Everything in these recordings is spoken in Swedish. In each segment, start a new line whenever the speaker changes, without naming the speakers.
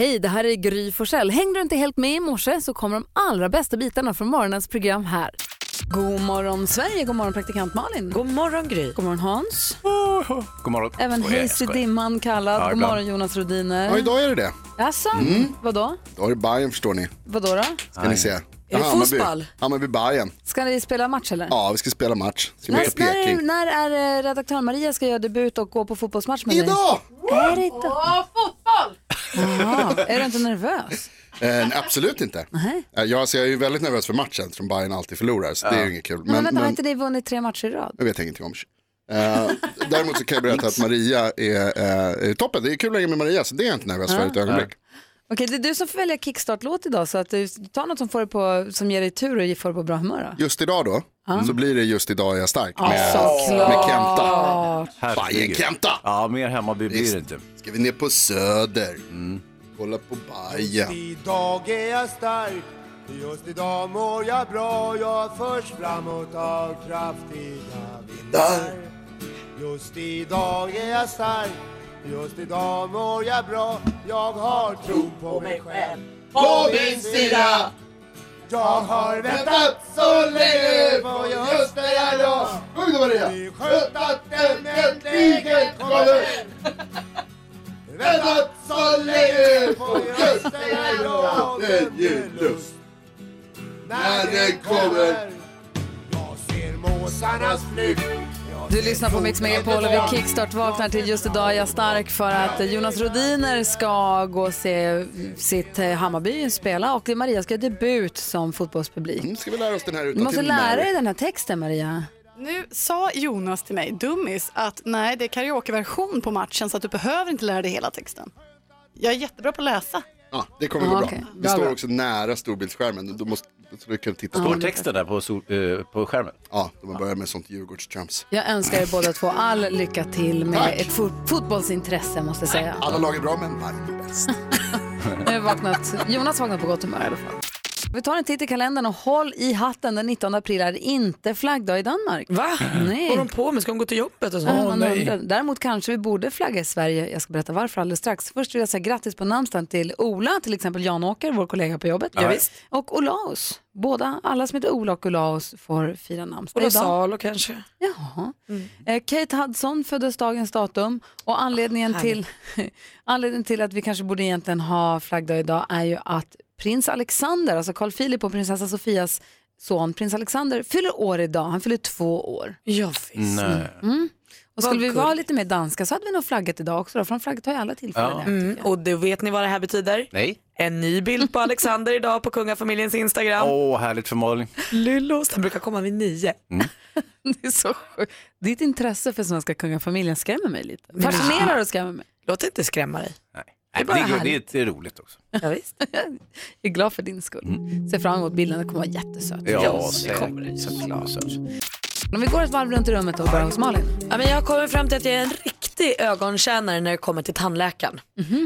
Hej, det här är Gry Forssell. Hängde du inte helt med i morse så kommer de allra bästa bitarna från morgonens program här. God morgon Sverige, god morgon praktikant Malin.
God morgon Gry.
God morgon Hans.
God morgon.
Även Hayes i dimman kallad.
Ja,
god morgon Jonas Rodiner.
Ja, idag är det det.
Jaså, vadå?
Då är det Bayern förstår ni.
Vadå då?
Ska ni se. Är
det fotboll?
Hammarby Bayern.
Ska ni spela match eller?
Ja, vi ska spela match. Ska
När, när, när är eh, redaktör Maria ska göra debut och gå på fotbollsmatch med dig?
Idag!
Är det idag? Åh, fotboll! Jaha, är du inte nervös?
Eh, absolut inte.
Nej.
Eh, Jag, alltså, jag är ju väldigt nervös för matchen eftersom Bayern alltid förlorar. Så det är ju inget kul.
Men,
Men,
vänta, har
men
inte ni vunnit tre matcher i rad?
det vet jag ingenting om. Eh, däremot så kan jag berätta att Maria är, eh, är toppen. Det är kul att hänga med Maria så det är jag inte nervös för ett ögonblick.
Okej, det är du som får välja kickstart-låt idag så att du ta något som, får dig på, som ger dig tur och får dig på bra humör. Då.
Just idag då, så blir det just idag är jag stark med,
såklart.
med Kenta.
Herregud.
Bajen Kenta!
Ja, mer Hammarby blir det inte.
Ska vi ner på Söder, kolla på Bajen.
Idag är jag stark, just idag mår jag bra Jag förs framåt av kraftiga vindar Just idag är jag stark, just idag mår jag bra. Jag har tro på mig själv. På min sida. Jag har väntat så länge på just det här dag
Sjung då Maria!
Det är skönt att den äntligen kommer Väntat så länge på just den här dagen
Den ger lust. När den kommer.
Jag ser måsarnas flykt
Du lyssnar på Mix Megapol och vi kickstart vaknar till just idag är jag stark för att Jonas Rodiner ska gå och se sitt eh, Hammarby spela och Maria ska göra debut som fotbollspublik.
Nu ska vi lära oss den här
Du
utan
måste lära dig den här texten Maria.
Nu sa Jonas till mig, dummis, att nej, det är karaokeversion på matchen så att du behöver inte lära dig hela texten. Jag är jättebra på att läsa.
Ja, det kommer gå
Ja,
bra.
okej.
Vi
Bra,
står
bra.
också nära storbildsskärmen. Då måste så vi kan titta på
Står
den.
texten där på, sol, eh, på skärmen?
Ja, de har börjat med sånt Djurgårdstrams.
Jag önskar er båda två all lycka till med
Tack.
ett fot- fotbollsintresse måste jag säga.
Alla lag är bra, men är bäst.
Jag har vaknat, Jonas vaknat på gott humör i alla fall. Vi tar en titt i kalendern och håll i hatten. Den 19 april är inte flaggdag i Danmark.
Va?
Nej.
Vad de på med? Ska de gå till jobbet och så?
Undrar. Däremot kanske vi borde flagga i Sverige. Jag ska berätta varför alldeles strax. Först vill jag säga grattis på namnsdagen till Ola, till exempel Jan-Åker, vår kollega på jobbet.
Ja, visst.
Och Olaus. Båda, alla som heter Ola och Olaus får fira namnsdag
Och
idag.
Salo kanske?
Jaha. Eh, Kate Hudson föddes dagens datum och anledningen till, anledningen till att vi kanske borde egentligen ha flaggdag idag är ju att prins Alexander, alltså Carl Philip och prinsessa Sofias son prins Alexander fyller år idag. Han fyller två år.
Ja, visst.
Nej.
Och skulle vi vara lite mer danska så hade vi nog flaggat idag också då, för de flaggat har ju alla tillfällen.
Ja.
Mm, och då vet ni vad det här betyder?
Nej.
En ny bild på Alexander idag på kungafamiljens Instagram.
Åh, härligt för Malin.
Lyllos, han brukar komma vid nio.
Det är så sjukt. Ditt intresse för svenska kungafamiljen skrämmer mig lite. Fascinerar och skrämmer mig.
Låt inte skrämma dig.
Nej.
Är
Det,
bara
det, det, det är roligt också.
Ja, visst.
Jag är glad för din skull. Ser fram emot bilden, den kommer vara jättesöt.
Ja,
det kommer det.
såklart.
Om vi går ett varv runt i rummet och börjar hos Malin.
Ja, men jag har kommit fram till att jag är en riktig ögontjänare när det kommer till tandläkaren.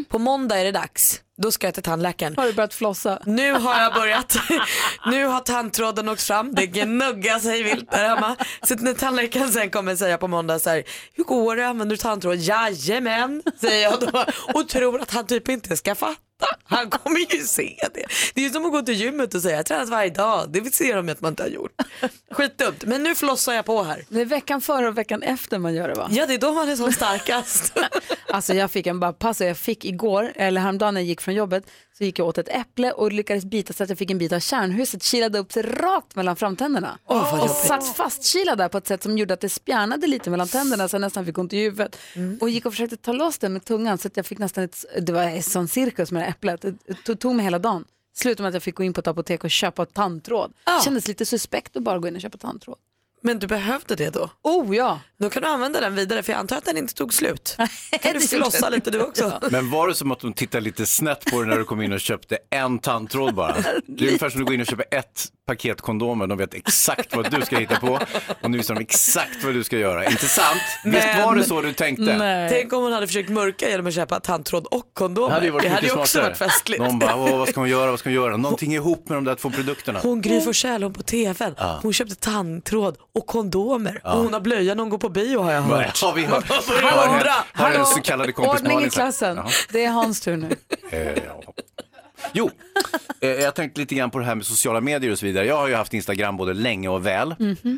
På måndag är det dags. Då ska jag till tandläkaren.
Har du börjat flossa?
Nu har jag börjat. nu har tandtråden åkt fram. Det gnuggar sig vilt där hemma. Så när tandläkaren sen kommer säga på måndag så här, hur går det? Använder du tandtråd? Jajamän, säger jag då. Och tror att han typ inte ska fatta. Han kommer ju se det. Det är ju som att gå till gymmet och säga jag har tränat varje dag. Det ser de att man inte har gjort. Skitdumt. Men nu flossar jag på här.
Det är veckan före och veckan efter man gör det va?
Ja, det är då man är som starkast.
Alltså jag fick en bara pass jag fick igår, eller häromdagen när jag gick från jobbet, så gick jag åt ett äpple och lyckades bita så att jag fick en bit av kärnhuset kilade upp sig rakt mellan framtänderna.
Vad
och satt fastkilad där på ett sätt som gjorde att det spjärnade lite mellan tänderna så jag nästan fick ont i huvudet.
Mm.
Och gick och försökte ta loss den med tungan så att jag fick nästan ett, det var en sån cirkus med det äpplet. Det tog, mig hela dagen. Slutade med att jag fick gå in på ett apotek och köpa tandtråd.
Ja.
Kändes lite suspekt att bara gå in och köpa tandtråd.
Men du behövde det då?
Oh ja!
Då kan du använda den vidare för jag antar att den inte tog slut. Kan
det
du flossa lite du också?
Men var det som att de tittade lite snett på dig när du kom in och köpte en tandtråd bara? Det är ungefär som att du går in och köper ett paket kondomer, de vet exakt vad du ska hitta på och nu visar de exakt vad du ska göra. Inte sant? Visst
Men-
var det så du tänkte?
Nej.
Tänk om hon hade försökt mörka genom att köpa tandtråd och kondomer.
Det hade ju varit
det hade ju också
smartare.
varit festligt.
Någon bara, vad ska hon göra, vad ska hon göra? Någonting ihop med de där två produkterna.
Hon Gry Forssell, hon på tvn, hon köpte tandtråd och kondomer. Och hon har blöja när hon går på bio har jag hört.
Har vi hört? Har en så kallade kompis
Ordning i klassen.
Jaha.
Det är hans tur nu.
Eh, ja. Jo, eh, jag tänkte lite grann på det här med sociala medier och så vidare. Jag har ju haft Instagram både länge och väl.
Mhm.
Eh,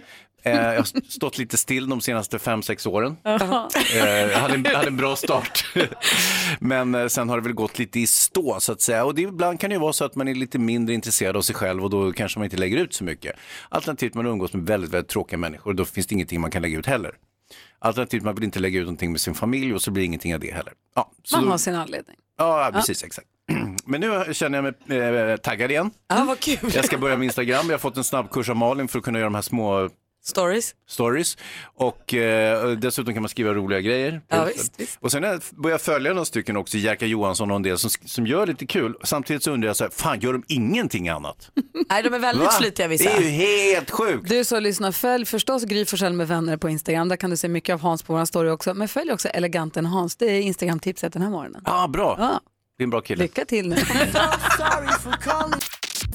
jag har stått lite still de senaste fem sex åren. Eh, jag hade en, hade en bra start. Men eh, sen har det väl gått lite i stå så att säga. Och det, ibland kan det ju vara så att man är lite mindre intresserad av sig själv och då kanske man inte lägger ut så mycket. Alternativt man umgås med väldigt, väldigt tråkiga människor och då finns det ingenting man kan lägga ut heller. Alternativt man vill inte lägga ut någonting med sin familj och så blir det ingenting av det heller. Ja,
Man
då-
har sin anledning.
Ja, precis, exakt. Men nu känner jag mig eh, taggad igen.
Ja, vad kul.
Jag ska börja med Instagram. Jag har fått en snabbkurs av Malin för att kunna göra de här små
Stories.
stories. Och eh, dessutom kan man skriva roliga grejer.
Ja, visst, visst.
Och sen har jag börjat följa några stycken också, Jerka Johansson och en del som, som gör lite kul. Samtidigt så undrar jag så här, fan gör de ingenting annat?
Nej, de är väldigt
Va?
flitiga vissa.
Det är ju helt sjukt.
Du som lyssnar, följ förstås Gry Forssell med vänner på Instagram. Där kan du se mycket av Hans på vår story också. Men följ också Eleganten Hans. Det är Instagram-tipset den här morgonen.
Ja, bra.
Ja,
Det är en bra kille.
lycka till nu.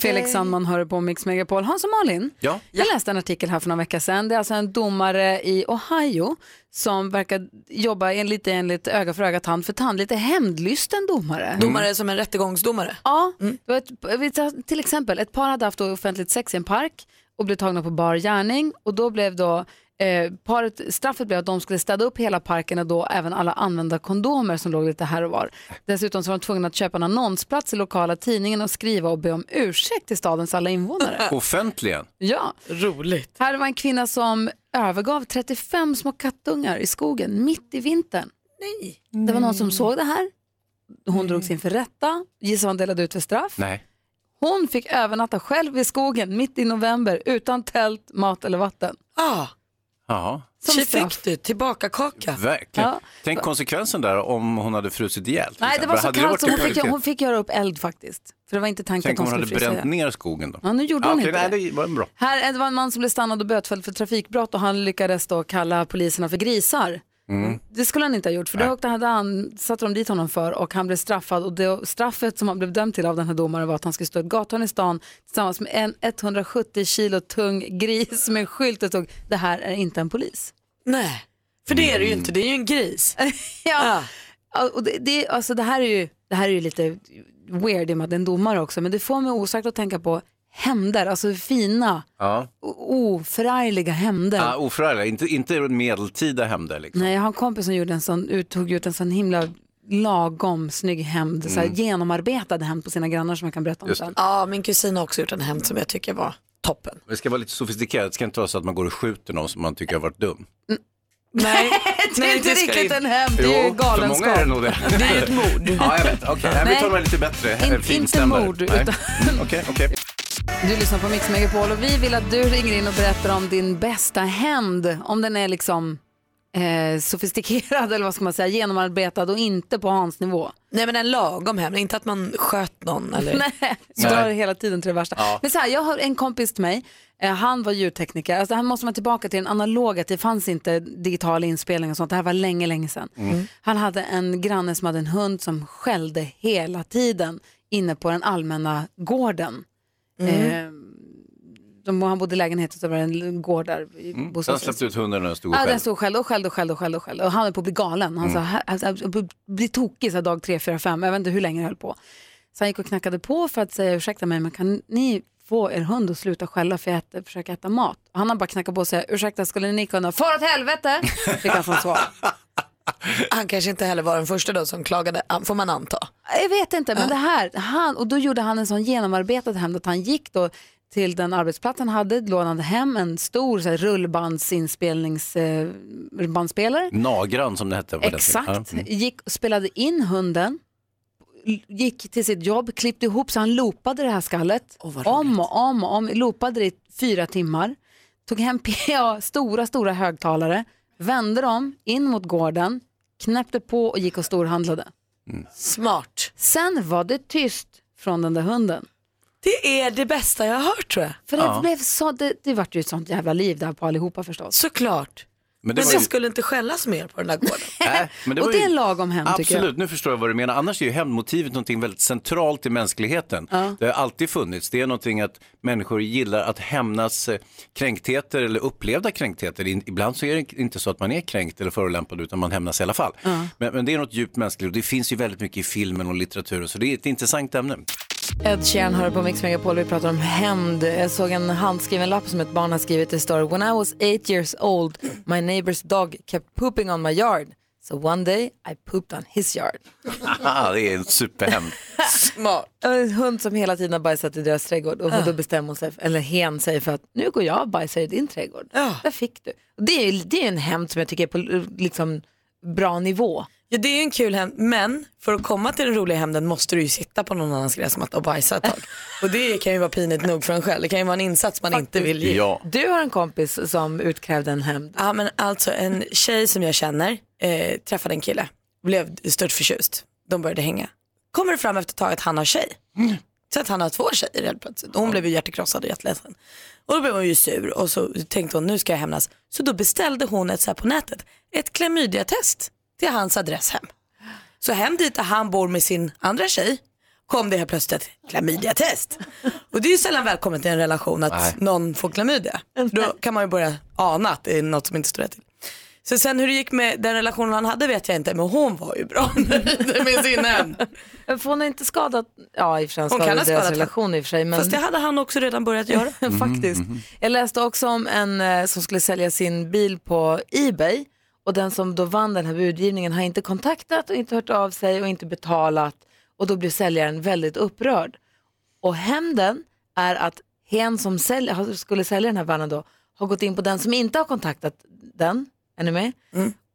Felix Sandman hör på Mix Megapol. Hans och Malin,
Ja.
jag läste en artikel här för några veckor sedan. Det är alltså en domare i Ohio som verkar jobba en, lite enligt öga för öga, tand för tand. Lite hämndlysten domare.
Domare som en rättegångsdomare.
Ja, var ett, till exempel ett par hade haft offentligt sex i en park och blev tagna på bar gärning och då blev då eh, paret, straffet blev att de skulle städa upp hela parken och då även alla använda kondomer som låg lite här och var. Dessutom så var de tvungna att köpa en annonsplats i lokala tidningen och skriva och be om ursäkt till stadens alla invånare.
Offentligen.
Ja,
Roligt.
här var en kvinna som övergav 35 små kattungar i skogen mitt i vintern.
Nej.
Det var någon som såg det här. Hon drogs inför rätta. Gissa vad hon delade ut för straff?
Nej.
Hon fick övernatta själv i skogen mitt i november utan tält, mat eller vatten.
Ah,
Som
tji fick du, tillbaka kaka.
verkligen.
Ja.
Tänk konsekvensen där om hon hade frusit ihjäl.
Nej, det var så
Hade
kallt så hon fick, hon fick göra upp eld faktiskt. För det var inte tanken
Tänk
att
om
hon
hon
skulle
hade
frysa
bränt
ihjäl.
ner skogen då.
Ja, nu gjorde
Ja,
hon
okej,
inte
nej,
det.
det var bra.
Här det var en man som blev stannad och bötfälld för trafikbrott och han lyckades då kalla poliserna för grisar.
Mm.
Det skulle han inte ha gjort för det hade han, satte de dit honom för och han blev straffad och det, straffet som han blev dömd till av den här domaren var att han skulle stå i ett gathörn i stan tillsammans med en 170 kilo tung gris med en skylt det stod det här är inte en polis.
Nej, för det är det ju inte, det är ju en gris.
Ja. Ja, Och det, det, alltså det, här är ju, det här är ju lite weird i och med att det är en domare också men det får mig osökt att tänka på hämnder, alltså fina,
Ja.
oförargliga hämnder.
Ja, oförargliga, inte, inte medeltida hämnder liksom.
Nej, jag har en kompis som gjorde en sån, tog ut en sån himla lagom snygg hämnd, så här, genomarbetad hämnd på sina grannar som jag kan berätta om sen.
Ja, min kusin har också gjort en hämnd som jag tycker var toppen.
Det ska vara lite sofistikerat, det ska inte vara så att man går och skjuter någon som man tycker har varit dum.
Nej,
Det är inte
det
riktigt en hämnd, det är ju
för många är det
galenskap.
nog det.
Det är ju ett mord.
Ja, jag vet. Okej, okay. vi
Nej.
tar det lite bättre.
In- inte mord,
Nej.
utan-
Okej, okej.
Du lyssnar på Mix Megapol och vi vill att du ringer in och berättar om din bästa hämnd. Om den är liksom eh, sofistikerad eller vad ska man säga, genomarbetad och inte på Hans nivå.
Nej men en lagom hämnd, inte att man sköt någon eller...
Nej, så
Nej.
drar det hela tiden till det värsta.
Ja.
Men så här, jag har en kompis till mig, eh, han var ljudtekniker, alltså han måste man tillbaka till den analoga, det fanns inte digital inspelning och sånt, det här var länge, länge sedan. Han hade en granne som hade en hund som skällde hela tiden inne på den allmänna gården. Eh, de, han bodde i lägenhet och så var det en gård där. i
Mm. Sen
bostadsrätts-
släppte ut hunden och den stod
Ja,
själv.
den stod och skällde och skällde och skällde och skällde och skällde. Och han höll på att bli galen. Han sa, här- alltså, bli tokig så här, dag tre, fyra, fem. Jag vet inte hur länge det höll på. Så han gick och knackade på för att säga, ursäkta mig, men kan ni få er hund att sluta skälla för att äta, försöka äta mat? Han har bara knackat på och säga, ursäkta, skulle ni kunna, far åt helvete! Fick han som svar.
Han kanske inte heller var den första då som klagade, får man anta.
Jag vet inte, men det här, han, och då gjorde han en sån genomarbetad hämnd att han gick då till den arbetsplats han hade, lånade hem en stor så här, rullbandsinspelningsbandspelare.
Nagran som det hette. på.
Exakt.
Mm.
Gick och spelade in hunden, gick till sitt jobb, klippte ihop så han loopade det här skallet.
Vad
om och om och om, loopade det i fyra timmar. Tog hem PA, stora, stora högtalare, vände dem in mot gården, knäppte på och gick och storhandlade.
Smart.
Sen var det tyst från den där hunden.
Det är det bästa jag har hört tror jag.
För det blev så, det, det vart ju ett sånt jävla liv där på allihopa förstås.
Såklart.
Men
Men det
ju-
skulle inte skällas mer på den där gården.
Nej, men
Och
var
det
ju-
är lagom hem tycker jag.
Absolut, nu förstår jag vad du menar. Annars är ju hämndmotivet någonting väldigt centralt i mänskligheten. Det har alltid funnits. Det är någonting att människor gillar att hämnas eh, kränktheter eller upplevda kränktheter. Ibland så är det inte så att man är kränkt eller förolämpad utan man hämnas i alla fall. Men, men det är något djupt mänskligt och det finns ju väldigt mycket i filmen och litteraturen så det är ett intressant ämne.
Ed Sheeran hör på Mix Megapol. Vi pratar om hämnd. Jag såg en handskriven lapp som ett barn har skrivit. Det står When I was eight years old my neighbor's dog kept pooping on my yard. So one day I pooped on his yard.
Ah, det är en superhämnd.
Smart.
En hund som hela tiden har bajsat i deras trädgård och då bestämmer hon sig, eller hen sig för att nu går jag och bajsar i din trädgård.
Ja.
Där fick du. Det är, det är en hämnd som jag tycker är på liksom, bra nivå.
Ja, det är ju en kul hämnd, men för att komma till den roliga hämnden måste du ju sitta på någon annans gräsmatta och bajsa ett tag. Och det kan ju vara pinigt nog för en själv. Det kan ju vara en insats man inte vill ge.
Ja.
Du har en kompis som utkrävde en hämnd.
Ja men alltså en tjej som jag känner eh, träffade en kille, blev stört förtjust. De började hänga. Kommer det fram efter ett tag att han har tjej. Så att han har två tjejer helt plötsligt. Och hon blev ju hjärtekrossad och jätteledsen. Och då blev hon ju sur och så tänkte hon nu ska jag hämnas. Så då beställde hon ett så här på nätet, ett klamydiatest till hans adress hem. Så hem dit där han bor med sin andra tjej kom det helt plötsligt ett klamydiatest. Och det är ju sällan välkommet i en relation att
Nej.
någon får klamydia. Då kan man ju börja ana att det är något som inte står rätt till. Så sen hur det gick med den relationen han hade vet jag inte, men hon var ju bra nöjd med sin hem.
För hon har inte skadat, ja i och för sig
Hon kan ha
deras
skadat
relation i och för sig. Men...
Fast det hade han också redan börjat göra.
Faktiskt. Jag läste också om en eh, som skulle sälja sin bil på Ebay och den som då vann den här budgivningen har inte kontaktat och inte hört av sig och inte betalat och då blir säljaren väldigt upprörd. Och hämnden är att hen som sälj, skulle sälja den här varan då har gått in på den som inte har kontaktat den, är ni med?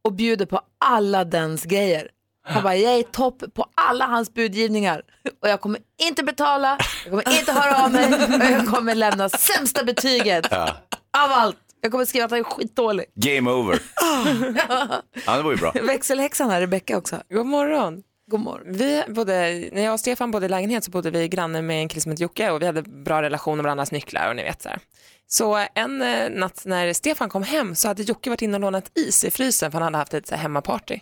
Och bjuder på alla dens grejer. Han bara, jag är topp på alla hans budgivningar och jag kommer inte betala, jag kommer inte höra av mig och jag kommer lämna sämsta betyget av allt. Jag kommer skriva att han är skitdålig.
Game over. ja, det var ju bra.
Växelhäxan här, Rebecka också.
God morgon.
God morgon.
Vi bodde, när jag och Stefan bodde i lägenhet så bodde vi granne med en kille som hette Jocke och vi hade bra relation med varandras nycklar och ni vet så här. Så en eh, natt när Stefan kom hem så hade Jocke varit inne och lånat is i frysen för han hade haft ett så här hemmaparty.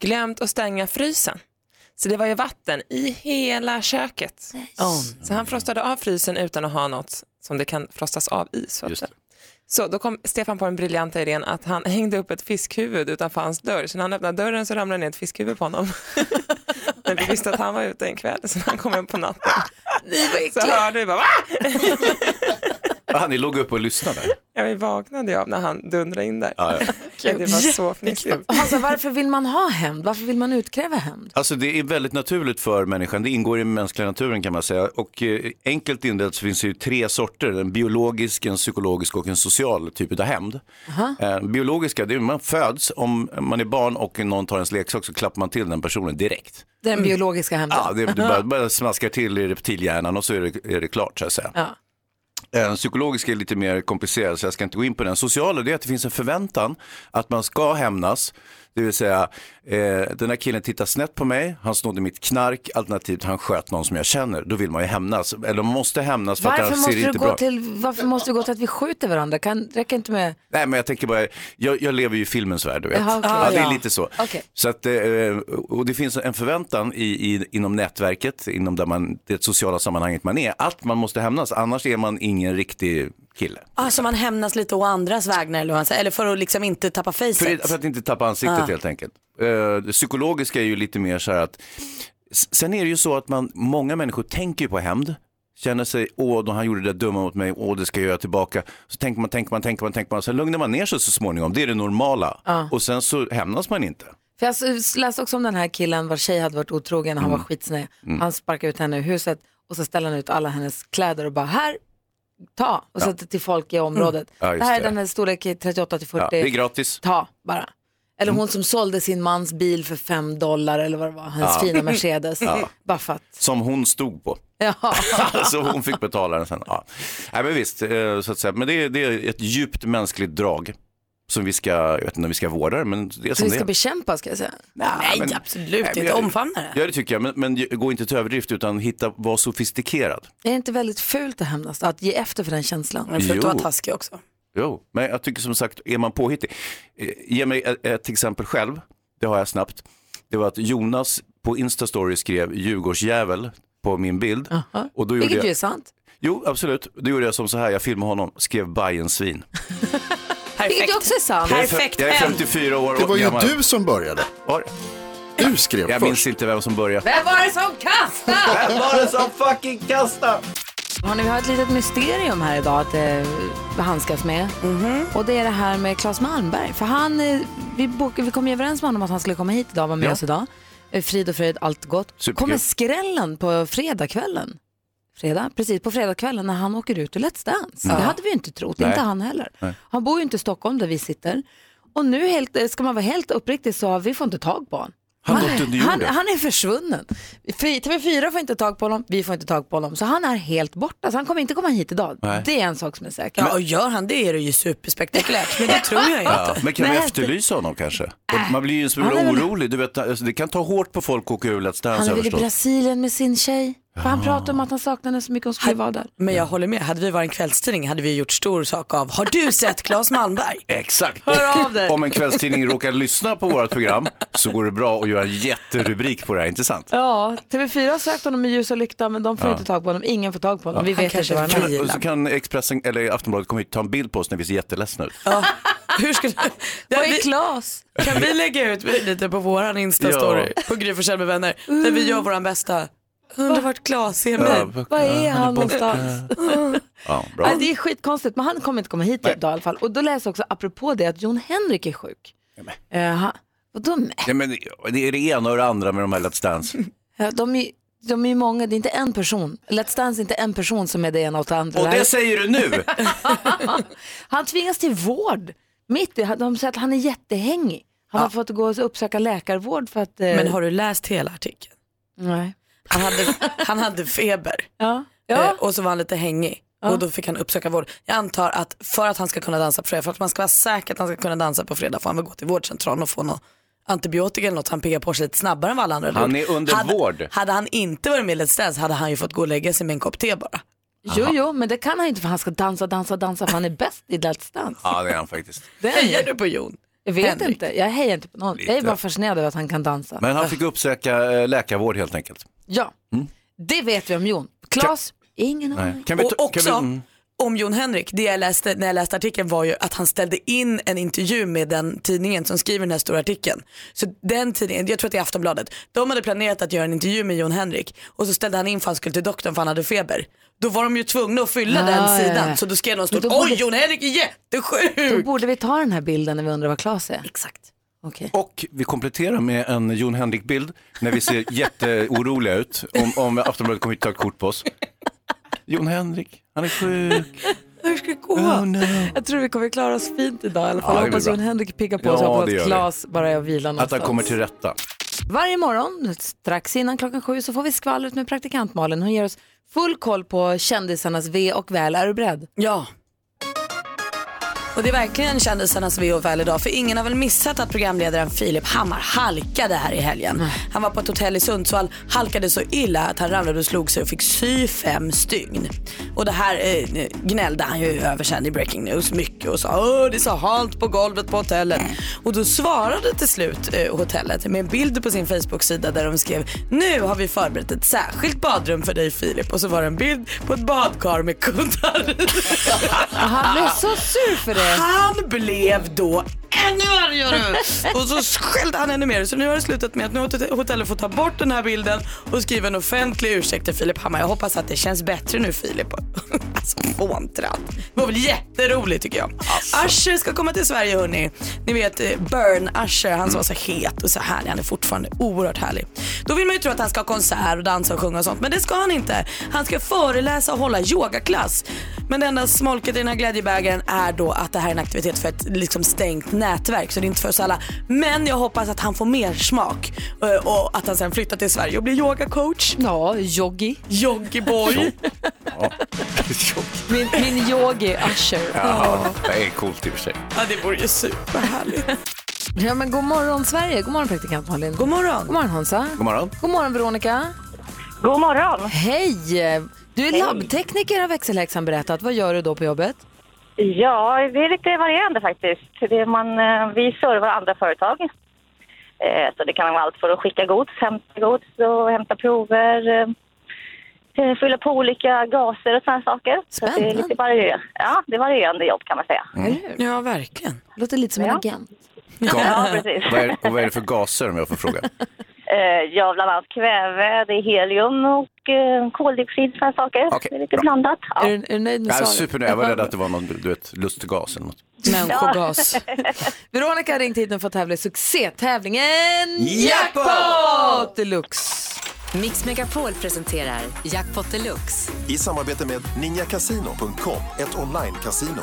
Glömt att stänga frysen. Så det var ju vatten i hela köket. Så han frostade av frysen utan att ha något som det kan frostas av i. Så, att
Just
säga. Så då kom Stefan på den briljanta idén att han hängde upp ett fiskhuvud utanför hans dörr. Så när han öppnade dörren så ramlade ner ett fiskhuvud på honom. Men vi visste att han var ute en kväll så när han kom hem på natten så hörde vi bara Va?
Ah, ni låg upp och lyssnade.
Ja, vi vaknade ju av när han dundrade in där.
Ja, ja.
Det var så fnissigt.
Hansa, varför vill man ha hämnd? Varför vill man utkräva hämnd?
Alltså det är väldigt naturligt för människan, det ingår i den mänskliga naturen kan man säga. Och eh, enkelt indelat så finns det ju tre sorter, en biologisk, en psykologisk och en social typ av hämnd. Eh, biologiska, det är man föds, om man är barn och någon tar ens leksak så klappar man till den personen direkt.
Den biologiska hämnden.
Ja, det, det bara, bara smaskar till i reptilhjärnan och så är det, är det klart så att säga.
Ja.
Eh, den psykologiska är lite mer komplicerad så jag ska inte gå in på den. Sociala det är att det finns en förväntan att man ska hämnas. Det vill säga, eh, den här killen tittar snett på mig, han snodde mitt knark, alternativt han sköt någon som jag känner. Då vill man ju hämnas. Eller man måste hämnas för
Varför
att det ser inte bra
till, varför måste du gå till att vi skjuter varandra? Kan, räcker inte med...
Nej men jag tänker bara, jag, jag lever ju i filmens värld du vet.
Jaha, okej.
ja, det är lite så.
Okej.
så att, eh, och det finns en förväntan i, i, inom nätverket, inom där man, det sociala sammanhanget man är, att man måste hämnas, annars är man ingen riktig kille.
Alltså man hämnas lite å andras vägnar eller, vad eller för att liksom inte tappa facet.
För, för att inte tappa ansiktet helt enkelt. Eh, det psykologiska är ju lite mer så här att, sen är det ju så att man, många människor tänker på hämnd, känner sig, åh, då han gjorde det där dumma mot mig, åh, det ska jag göra tillbaka. Så tänker man, tänker man, tänker man, tänker man, sen lugnar man ner sig så småningom, det är det normala. Och sen så hämnas man inte.
För jag läste också om den här killen vars tjej hade varit otrogen, han var
Mm.
skitsnäll. Han sparkade ut henne ur huset och så ställde han ut alla hennes kläder och bara här, ta och sätter till folk i området.
Ja, just
det här är
det.
den här storlek 38 till 40.
Ja, det är gratis.
Ta bara. Eller
Mm.
hon som sålde sin mans bil för fem dollar eller vad det var, hans fina Mercedes. Bara för att.
Som hon stod på.
Ja.
så hon fick betala den sen. Ja. Nej, men visst, eh, så att säga. men det är, det är ett djupt mänskligt drag som vi ska, jag vet inte om vi ska vårda men det är
Så
som
vi
det
ska
är.
bekämpa ska jag säga.
Nej,
men-
absolut
Nej,
inte.
jag-
Omfamna det.
Ja det tycker jag, men, men gå inte till överdrift utan hitta, var sofistikerad.
Är det inte väldigt fult att hämnas, att ge efter för den känslan?
Men för att vara taskig också.
Jo, men jag tycker som sagt, är man påhittig. Eh, Ge mig ett, ett exempel själv, det har jag snabbt. Det var att Jonas på Instastory skrev Djurgårdsjävel på min bild. Och då gjorde
Vilket
jag,
ju är sant.
Jo, absolut. Då gjorde jag som så här, jag filmade honom, skrev Bajensvin.
Vilket ju också är sant.
Jag är,
Perfekt
jag är
hem.
54 år
Det var ju
gammal.
du som började.
Var det?
Du skrev
Jag
först.
minns inte vem som började.
Vem var det som kastade?
Vem var det som fucking kastade?
Hörrni, vi har ett litet mysterium här idag att eh, handskas med. Och det är det här med Claes Malmberg. För han, eh, vi, bok, vi kom ju överens med honom att han skulle komma hit idag och vara med
Ja.
oss idag. Eh, Frid och fröjd, allt gott.
Superkul.
Kommer skrällen på fredagskvällen. Fredag, precis på fredagskvällen när han åker ut ur Let's Dance. Det hade vi ju inte trott,
Nej.
inte han heller. Han bor ju inte i Stockholm där vi sitter. Och nu helt, eh, ska man vara helt uppriktig så har vi får inte tag på honom.
Han
han,
jorden.
han är försvunnen. Fy- TV4 får inte tag på honom, vi får inte tag på honom. Så han är helt borta, så han kommer inte komma hit idag.
Nej.
Det är en sak som är säker.
Ja, och gör han det är det ju superspektakulärt, men det tror jag inte.
Ja, men kan vi
Nej,
efterlysa honom kanske? Man blir ju en smula
är
orolig. Du vet, alltså, det kan ta hårt på folk att åka ur Let's Dance.
Han är väl i. Brasilien med sin tjej. För han pratar om att han saknar henne så mycket hon skulle vara där.
Men jag håller med, hade vi varit en kvällstidning hade vi gjort stor sak av, har du sett Claes Malmberg?
Exakt.
Hör av dig.
Om en kvällstidning råkar lyssna på vårt program så går det bra att göra en jätterubrik på det här, inte sant?
Ja, TV4 har sökt honom med ljus och lykta men de får inte tag på honom. Ingen får tag på honom. Vi vet
kanske
inte var han är.
vill.
Och så kan Expressen eller Aftonbladet komma hit och ta en bild på oss när vi ser jätteledsna ut.
Ja. Hur ska du...
Vad är. Klas?
Kan vi lägga ut lite på våran Instastory på Gry Forssell med vänner där vi gör våran bästa. Undrar vart Claes är med.
Var är han någonstans?
Ja, bra.
Nej, det är skitkonstigt, men han kommer inte komma hit idag i alla fall. Och då läser jag också, apropå det, att Jon Henrik är sjuk. Uh, vadå med?
Ja, men det är det ena och det andra med de här Let's Dance.
Ja, de, är, de är ju många, det är inte en person. Let's Dance är inte en person som är det ena och det andra.
Och
Det
säger du nu!
Han tvingas till vård. Mitt i, de säger att han är jättehängig. Han har fått gå och uppsöka läkarvård för att... eh,
Men har du läst hela artikeln?
Nej.
Han hade, han hade feber
Ja.
eh,
Ja.
och så var han lite hängig. Och då fick han uppsöka vård. Jag antar att för att han ska kunna dansa på fredag, för att man ska vara säker att han ska kunna dansa på fredag får han väl gå till vårdcentralen och få något antibiotika eller något han piggar på sig lite snabbare än vad alla andra
Han är under
hade,
vård.
Hade han inte varit med i Let's Dance hade han ju fått gå och lägga sig med en kopp te bara.
Jo, jo, men det kan han inte för han ska dansa, dansa, dansa för han är bäst i Let's Dance.
Ja, det är han faktiskt.
Det.
Hejar du på Jon?
Jag vet
Henrik?
inte, jag hejar inte på någon. Jag är
Lite.
bara fascinerad över att han kan dansa.
Men han fick uppsöka eh, läkarvård helt enkelt.
Ja, det vet vi om Jon. Klas, ingen aning.
Nej. Kan vi,
Och också
kan vi, mm.
om Jon Henrik, det jag läste när jag läste artikeln var ju att han ställde in en intervju med den tidningen som skriver den här stora artikeln. Så den tidningen, jag tror att det är Aftonbladet, de hade planerat att göra en intervju med Jon Henrik och så ställde han in för att han skulle till doktorn för han hade feber. Då var de ju tvungna att fylla
Ah,
den
ja,
sidan
ja.
så då skrev de
Men
stort,
då borde-
oj Jon Henrik är
Då
jättesjuk.
borde vi ta den här bilden när vi undrar vad Klas är.
Exakt.
Okej.
Och vi kompletterar med en Jon Henrik-bild när vi ser jätteoroliga ut. Om, om Aftonbladet kommer hit och tar ett kort på oss. Jon Henrik, han är sjuk.
Hur ska det gå?
Oh no.
Jag tror vi kommer klara oss fint idag i alla fall.
Ja,
hoppas. Jon Henrik piggar på
Ja,
så hoppas
det gör
att
vi.
Klas bara är och vilar
Att
någonstans.
han kommer till rätta.
Varje morgon, strax innan klockan sju, så får vi skvallret med praktikant Malin. Hon ger oss full koll på kändisarnas ve och väl. Är du beredd?
Ja. Och det är verkligen kändisarnas väl idag för ingen har väl missat att programledaren Filip Hammar halkade här i helgen. Han var på ett hotell i Sundsvall, halkade så illa att han ramlade och slog sig och fick sy fem stygn. Och det här eh, gnällde han ju över sen i Breaking News mycket och sa Åh, det är så halt på golvet på hotellet. Och då svarade till slut eh, hotellet med en bild på sin Facebook-sida där de skrev Nu har vi förberett ett särskilt badrum för dig Filip och så var det en bild på ett badkar med kuddar.
Han blev så sur för det.
Han blev då ännu argare och så skällde han ännu mer. Så nu har det slutat med att nu har hotellet fått ta bort den här bilden och skriva en offentlig ursäkt till Filip Hammar. Jag hoppas att det känns bättre nu Filip. Alltså fåntrat. Det var väl jätteroligt tycker jag. Usher ska komma till Sverige hörni. Ni vet eh, Burn Usher, han som var så het och så härlig. Han är fortfarande oerhört härlig. Då vill man ju tro att han ska ha konsert och dansa och sjunga och sånt. Men det ska han inte. Han ska föreläsa och hålla yogaklass. Men det enda smolket i den här glädjebägaren är då att det här är en aktivitet för ett liksom stängt nätverk. Så det är inte för oss alla. Men jag hoppas att han får mer smak. eh, Och att han sen flyttar till Sverige och blir yogacoach.
Ja, yogi.
Yogiboy.
Ja.
Min, min yogi Usher.
Ja, det är coolt i och för sig.
Ja det vore ju superhärligt.
Ja, men god morgon Sverige. God morgon praktikant Malin.
God morgon.
God morgon Hansa.
God morgon.
God morgon Veronica.
God morgon.
Hej! Du är labbtekniker har växelhäxan berättat. Vad gör du då på jobbet?
Ja, det är lite varierande faktiskt. Det är man, eh, vi servar andra företag. Eh, Så det kan vara allt för att skicka gods, hämta gods och hämta prover, eh, fylla på olika gaser och sådana saker. Så att det är lite varierande. Ja, det är varierande jobb kan man säga.
Ja, verkligen.
Låter lite som en
Ja.
agent.
Ja, precis.
Vad är, och vad är det för gaser om jag får fråga?
Eh, Ja, bland annat kväve, det är helium och eh, koldioxid, sådana saker.
Okej,
det är lite
bra.
blandat. Ja.
Är, du, är du nöjd med
Jag är
svaret?
supernöjd, jag var rädd att det var någon du vet, lustgas eller något.
Människogas. Veronica har ringt hit och fått tävla i succétävlingen
Jackpot!
Deluxe.
Mix Megapol presenterar Jackpot Deluxe.
I samarbete med ninjakasino.com, ett online-casino.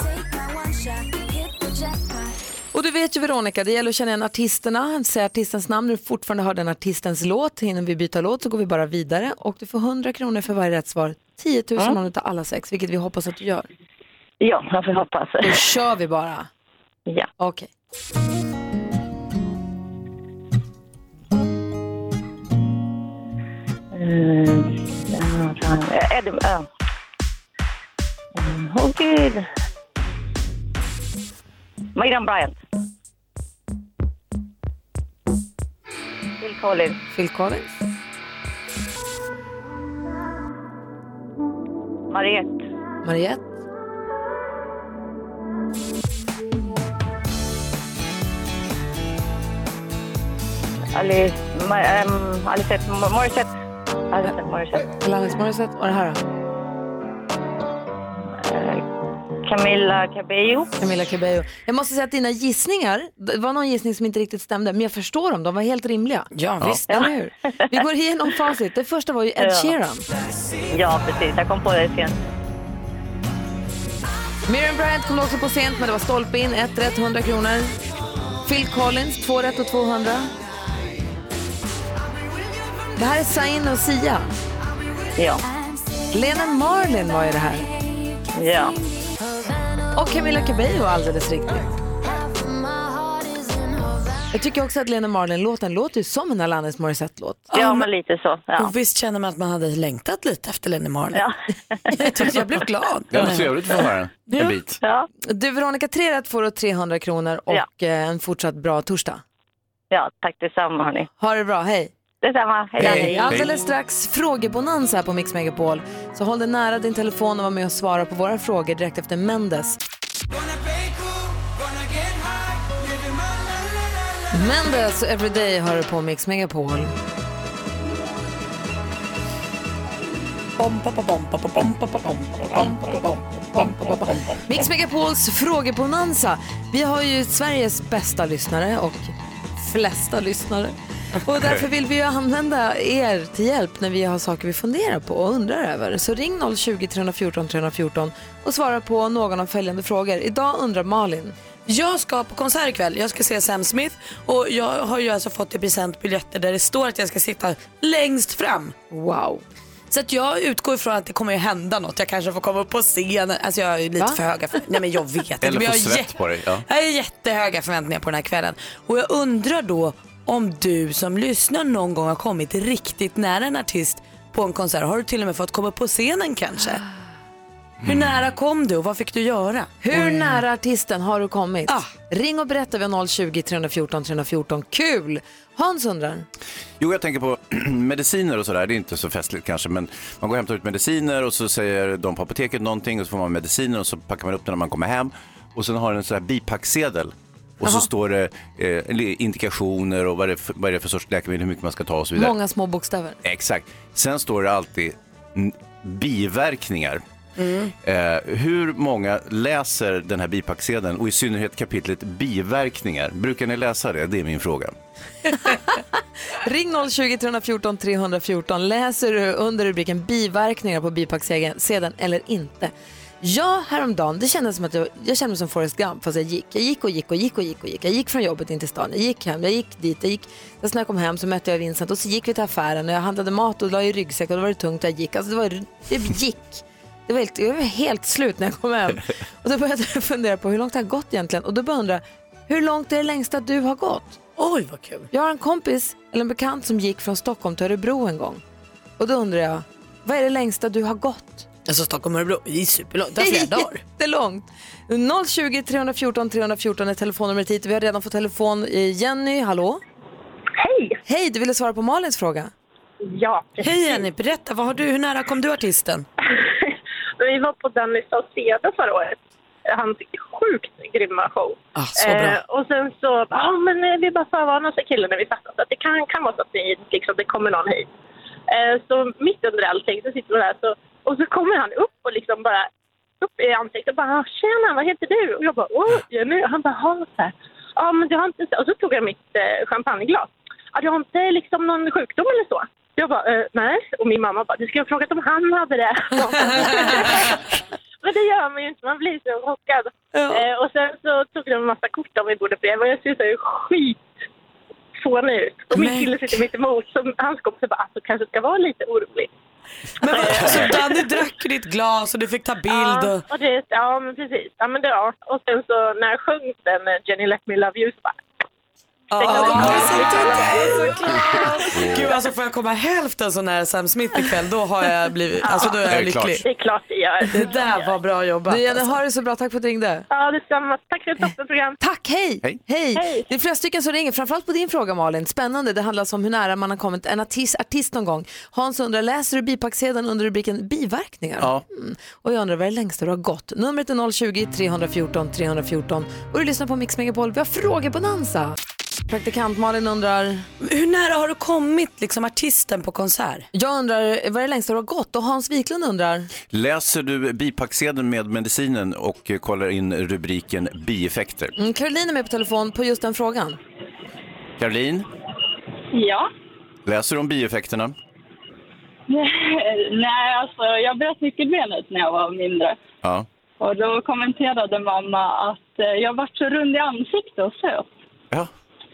Och du vet ju Veronica, det gäller att känna igen artisterna, säga artistens namn när du fortfarande hör den artistens låt. Innan vi byter låt så går vi bara vidare och du får 100 kronor för varje rätt svar. 10 000 om du tar alla sex, vilket vi hoppas att du gör.
Ja, jag får hoppas.
Då kör vi bara.
Ja.
Okej.
Mm. Eh, Eddie. Mm, Åh gud. Miriam Bryant. Collins.
Phil Collins.
Mariette.
Mariette.
Alice, ehm, Alicette Morissette. Alicette Morissette.
Alanis Morissette. Och det här då?
Camilla Cabello.
Camilla Cabello. Jag måste säga att dina gissningar, det var någon gissning som inte riktigt stämde, men jag förstår dem, de var helt rimliga.
Ja, visst.
Eller hur? Vi går igenom facit. Det första var ju Ed
Ja.
Sheeran.
Ja, precis. Jag kom på det sent.
Miriam Bryant kom också på sent, men det var stolpe in. Ett rätt, 100 kronor. Phil Collins, två rätt och 200. Det här är Zayn och Sia.
Ja.
Lennon Marlin var ju det här.
Ja.
Och Camilla Cabello alldeles riktigt. Jag tycker också att Lennon Marlin-låten låter ju som en Alanis Morissette-låt.
Ja, men lite så. Ja.
Och visst känner man att man hade längtat lite efter Lenny Marlin.
Ja.
jag tyckte jag blev glad.
Det var trevligt att få höra en bit.
Ja.
Du Veronica, tre rätt får du 300 kronor och
Ja.
eh, en fortsatt bra torsdag.
ja, tack detsamma hörni.
Ha det bra, hej!
Detsamma. Hej då.
Hej. Alldeles strax frågebonanza här på Mix Megapol. Så håll dig nära din telefon och var med och svara på våra frågor direkt efter Mendes. Mendes Everyday hör du på Mix Megapol. Mix Megapols frågebonanza. Vi har ju Sveriges bästa lyssnare och flesta lyssnare. Och därför vill vi ju använda er till hjälp när vi har saker vi funderar på och undrar över. Så ring 020-314 314 och svara på någon av följande frågor. Idag undrar Malin.
Jag ska på konsert ikväll. Jag ska se Sam Smith och jag har ju alltså fått i present biljetter där det står att jag ska sitta längst fram.
Wow.
Så att jag utgår ifrån att det kommer att hända något. Jag kanske får komma upp på scenen. Alltså jag är lite
Va?
för höga för... Nej men jag vet inte.
Eller
men
få
jag, har
svett på dig. Ja.
jag har jättehöga förväntningar på den här kvällen. Och jag undrar då om du som lyssnar någon gång har kommit riktigt nära en artist på en konsert. Har du till och med fått komma på scenen kanske? Hur nära kom du och vad fick du göra?
Hur nära artisten har du kommit?
Ah.
Ring och berätta vid 020-314 314. Kul! Hans undrar.
Jo, jag tänker på mediciner och sådär. Det är inte så festligt kanske, men man går och hämtar ut mediciner och så säger de på apoteket någonting och så får man mediciner och så packar man upp den när man kommer hem. Och sen har den en sån här bipacksedel. Och så står det eh, indikationer och vad det, för, vad är det för sorts läkemedel, hur mycket man ska ta och så vidare.
Många små bokstäver.
Exakt. Sen står det alltid mm, biverkningar. Eh, hur många läser den här bipacksedeln och i synnerhet kapitlet biverkningar? Brukar ni läsa det? Det är min fråga.
Ring 020 314 314. Läser du under rubriken biverkningar på bipacksedeln eller inte? Ja, häromdagen, det kändes som att jag, jag kände mig som Forrest Gump fast jag gick. Jag gick och gick och gick och gick och gick. Jag gick från jobbet in till stan, jag gick hem, jag gick dit, jag gick. Sen när jag kom hem så mötte jag Vincent och så gick vi till affären och jag handlade mat och la i ryggsäck och då var det tungt och jag gick. Alltså det var, det gick. Det var helt, jag var helt slut när jag kom hem. Och då började jag fundera på hur långt det har gått egentligen. Och då började jag undra, hur långt är det längsta du har gått?
Oj vad kul.
Jag har en kompis, eller en bekant som gick från Stockholm till Örebro en gång. Och då undrar jag, vad är det längsta du har gått?
Alltså Stockholm och Örebro, det är superlångt, det tar flera dagar.
Jättelångt. 020 314 314 är telefonnumret hit. Vi har redan fått telefon. Eh, Jenny, hallå?
Hej!
Hej, du ville svara på Malins fråga.
Ja, precis.
Hej Jenny, berätta, vad har du, hur nära kom du artisten?
Vi var på Danny Saucedo förra året. Hans sjukt grymma show.
Ah, så bra.
och sen så, ja men eh, vi bara förvarnade sig killen när vi satt oss att det kan, kan vara så att ni, liksom, det kommer någon hit. Eh, så mitt under allting så sitter vi där så, och så kommer han upp och liksom bara upp i ansiktet och bara “Tjena, vad heter du?” och jag bara “Åh, Jenny” och han bara “Ja, så här. Ja, men du har inte...” Och så tog jag mitt eh, champagneglas. “Ja, du har inte liksom någon sjukdom eller så?” Jag bara eh, “Nej” och min mamma bara “Du skulle ha frågat om han hade det”. Men det gör man ju inte, man blir så chockad. Eh, och sen så tog de en massa kort om vi borde bredvid och jag ser så här skit fånig ut. Och min kille sitter mitt emot, så hans kompisar bara alltså kanske ska vara lite orolig.
Men vad, så Danny drack ditt glas och du fick ta bild och...
Ja, och det, ja men precis. Ja, men det, ja. Och sen så när jag sjöng den eh, Jenny Let Me Love You så bara...
Gud, alltså får jag komma hälften så nära Sam Smith ikväll, då har jag blivit, alltså då är jag lycklig.
Det är klart det gör.
Det där var bra jobbat.
Du, Jenny,
alltså.
ha det så bra. Tack för att du ringde.
Ja, detsamma. Tack för ett toppenprogram.
Tack, hej!
Hej.
Hej! Det är flera stycken som ringer, framförallt på din fråga Malin. Spännande, det handlar alltså om hur nära man har kommit en artist, artist någon gång. Hans undrar, läser du bipacksedeln under rubriken biverkningar?
Ja.
Mm. Och jag undrar, vad är det längsta du har gått? Numret är 020-314 314 och du lyssnar på Mix Megapol. Vi har frågebonanza. Praktikant Malin undrar,
Hur nära har du kommit liksom artisten på konsert?
jag undrar, vad är det längsta du har gått? Och Hans Wiklund undrar,
Läser du bipacksedeln med medicinen och kollar in rubriken bieffekter?
mm, Caroline är med på telefon på just den frågan.
Caroline,
Ja.
läser du om bieffekterna?
Nej, alltså jag bröt nyckelbenet när jag var mindre.
Ja.
Och då kommenterade mamma att eh, jag vart så rund i ansiktet och söt.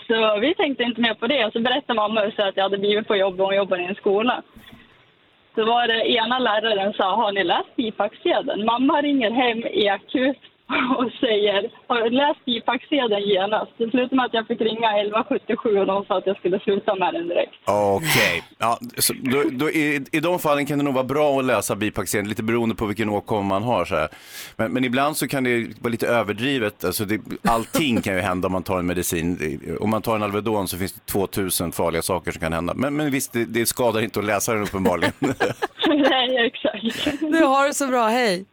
Så vi tänkte inte mer på det. Så berättade mamma så att jag hade blivit på jobb och hon jobbar i en skola. Så var det ena läraren sa, har ni läst bipacksedeln? Mamma ringer hem i akut och säger, har du läst bipacksedeln genast? Det slutade med att jag fick ringa 1177 och de sa att jag skulle sluta med den direkt.
Okej, ja, så då, då i, i de fallen kan det nog vara bra att läsa bipacksedeln, lite beroende på vilken åkomma man har. Så här. Men, men ibland så kan det vara lite överdrivet, alltså det, allting kan ju hända om man tar en medicin. Om man tar en Alvedon så finns det 2000 farliga saker som kan hända. Men, men visst, det, det skadar inte att läsa den uppenbarligen.
Nej, exakt.
Du har det så bra, hej!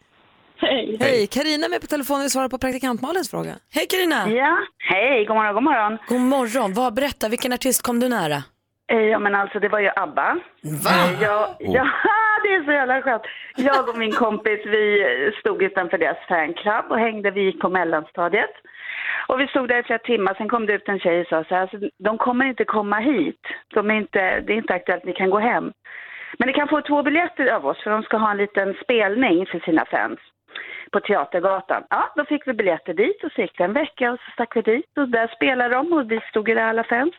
Hej.
Hej! Carina är med på telefon och svarar på praktikant Malins fråga.
Hej Carina.
Ja, hej, god morgon, god morgon.
God morgon, vad, berätta, vilken artist kom du nära?
Eh, Ja men alltså det var ju ABBA.
Va?
Eh, Jag, ja, det är så jävla skönt. Jag och min kompis vi stod utanför deras fanclub och hängde, vi gick på mellanstadiet. Och vi stod där i flera timmar, sen kom det ut en tjej och sa så här, alltså, de kommer inte komma hit. De är inte, det är inte aktuellt, ni kan gå hem. Men ni kan få två biljetter av oss för de ska ha en liten spelning för sina fans på Teatergatan. Ja, då fick vi biljetter dit och så gick det en vecka och så stack vi dit och där spelade de och vi stod ju där alla fans.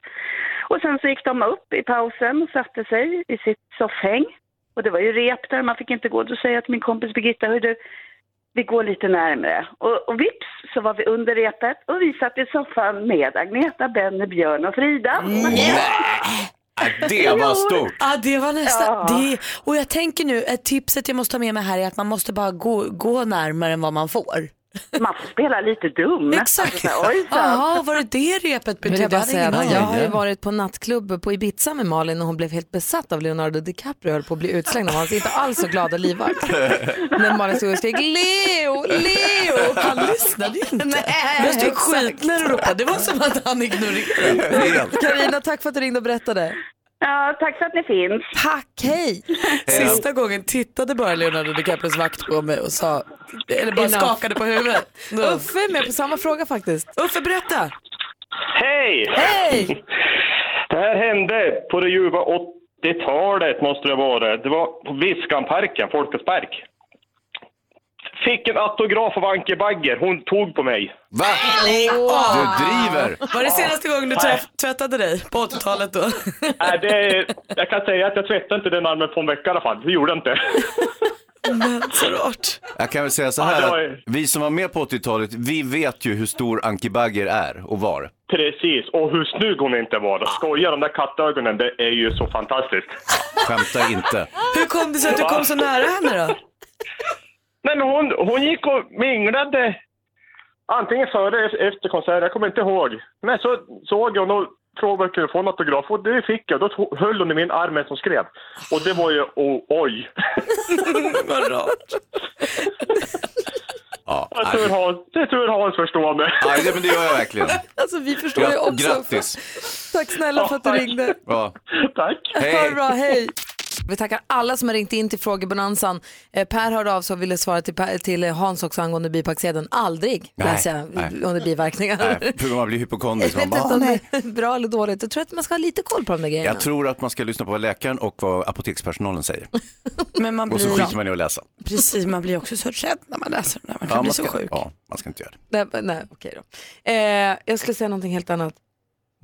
Och sen så gick de upp i pausen och satte sig i sitt soffhäng. Och det var ju rep där, man fick inte gå. Då säger jag till min kompis Birgitta, hur du, vi går lite närmre. Och, och vips så var vi under repet och vi satt i soffan med Agneta, Benny, Björn och Frida.
Ja, det var stort.
Ja, det var nästan.
Ja.
Det, och jag tänker nu, ett tipset jag måste ta med mig här är att man måste bara gå, gå närmare än vad man får.
Man får spela lite dum.
Exakt.
Alltså.
Jaha, var det det repet betydde?
jag säga jag har ju varit på nattklubb på Ibiza med Malin och hon blev helt besatt av Leonardo DiCaprio och höll på att bli utslängd av hans inte alls så glada livvakt. När Malin stod och skrek Leo, Leo!
Han lyssnade inte.
Nej,
jag stod
exakt.
skitnära och ropade. Det var som att han ignorerade.
Karina, tack för att du ringde och berättade.
Ja, tack för att ni finns.
Tack, hej!
Sista gången tittade bara Leonardo DiCaprios vakt på mig och sa, eller bara
Enough.
skakade på huvudet.
Uffe är med på samma fråga faktiskt.
Uffe, berätta.
Hej!
Hej!
Det här hände på det ljuva 80-talet måste det vara. Det var på Viskanparken, Folkets park. Fick en autograf av Anke Bagger. Hon tog på mig.
Va? Du driver?
Var det senaste gången du tvätt, tvättade dig på 80-talet då?
Nej, det, jag kan säga att jag tvättade inte den armen på en vecka i alla fall. Det gjorde jag inte.
Men så rart.
Jag kan väl säga så
Ja,
här
det var
att vi som var med på 80-talet, vi vet ju hur stor Anki Bagger är och var.
Precis, och hur snygg hon inte var. Skoja, de där kattögonen, det är ju så fantastiskt.
Skämta inte.
Hur kom det sig att du kom så nära henne då?
Nej, men hon, hon gick och minglade antingen före eller efter konserten, jag kommer inte ihåg. Men så såg jag och frågade om jag kunde få en autograf och det fick jag. Då höll hon i min arm hon skrev. Och det var ju oh, oj.
Vad rart.
Ja,
Jag tror Hans, jag tror Hans förstår mig.
Nej, det, men det gör jag verkligen.
Alltså vi förstår ju också.
Grattis.
Tack snälla för att du ringde.
Ja.
Tack.
Ha det
Hej.
bra, hej. Vi tackar alla som har ringt in till frågebonanzan. Eh, Per hörde av sig och ville svara till, Per, till Hans också angående bipacksedeln. Aldrig,
Nej,
läser jag,
nej.
under biverkningar.
Nej, för man blir hypokondrisk.
Jag
Man
vet
bara,
inte
"Ah,
om
nej."
det är bra eller dåligt. Jag tror att man ska ha lite koll på de där grejerna.
Jag tror att man ska lyssna på vad läkaren och vad apotekspersonalen säger.
Men man
Och så
blir,
skiter man i att läsa.
precis, man blir också så rädd när man läser den där. Man kan
Ja,
bli
man
så
ska,
sjuk.
ja, man ska inte göra det.
Nej, nej okej då. Eh, jag skulle säga någonting helt annat.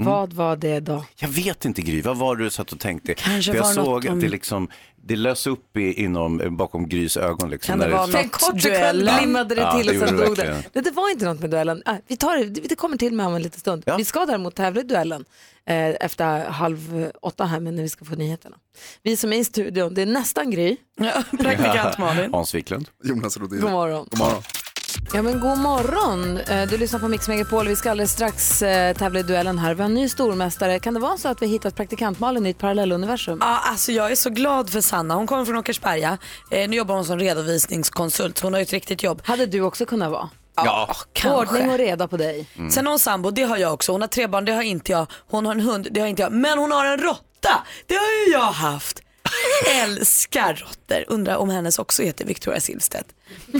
Mm.
Vad var det då?
Jag vet inte Gry, vad var det du satt och tänkte?
Kanske
För jag
var något
såg
om-
att det liksom, det lös upp i, inom, bakom Grys ögon. Liksom,
Kan det vara något
kort sekund
duellen?
limmade det
Ja,
till
det
och sen dog det.
verkligen.
det. Var inte något med duellen. Ah, vi tar det, det kommer till med om en liten stund.
Ja.
Vi ska däremot tävla i duellen eh, efter halv åtta här men när vi ska få nyheterna. Vi som är i studion, det är nästan Gry.
Ja, praktikant Malin.
Hans Wiklund.
Jonas Rodin.
God morgon.
God morgon.
Ja men god morgon. Eh, Du lyssnar på Mix Megapol. Vi ska alldeles strax eh, tävla i duellen här. Vi har en ny stormästare. Kan det vara så att vi hittat praktikantmalen i ett parallelluniversum?
Ja, alltså jag är så glad för Sanna. Hon kommer från Åkersberga. Eh, nu jobbar hon som redovisningskonsult. Hon har ju ett riktigt jobb.
Hade du också kunnat vara?
Ja,
Kanske.
Ordning och reda på dig.
Sen har hon sambo, det har jag också. Hon har tre barn, det har inte jag. Hon har en hund, det har inte jag. Men hon har en råtta, det har ju jag haft. Älskar råttor.Undrar om hennes också heter Victoria Silvstedt.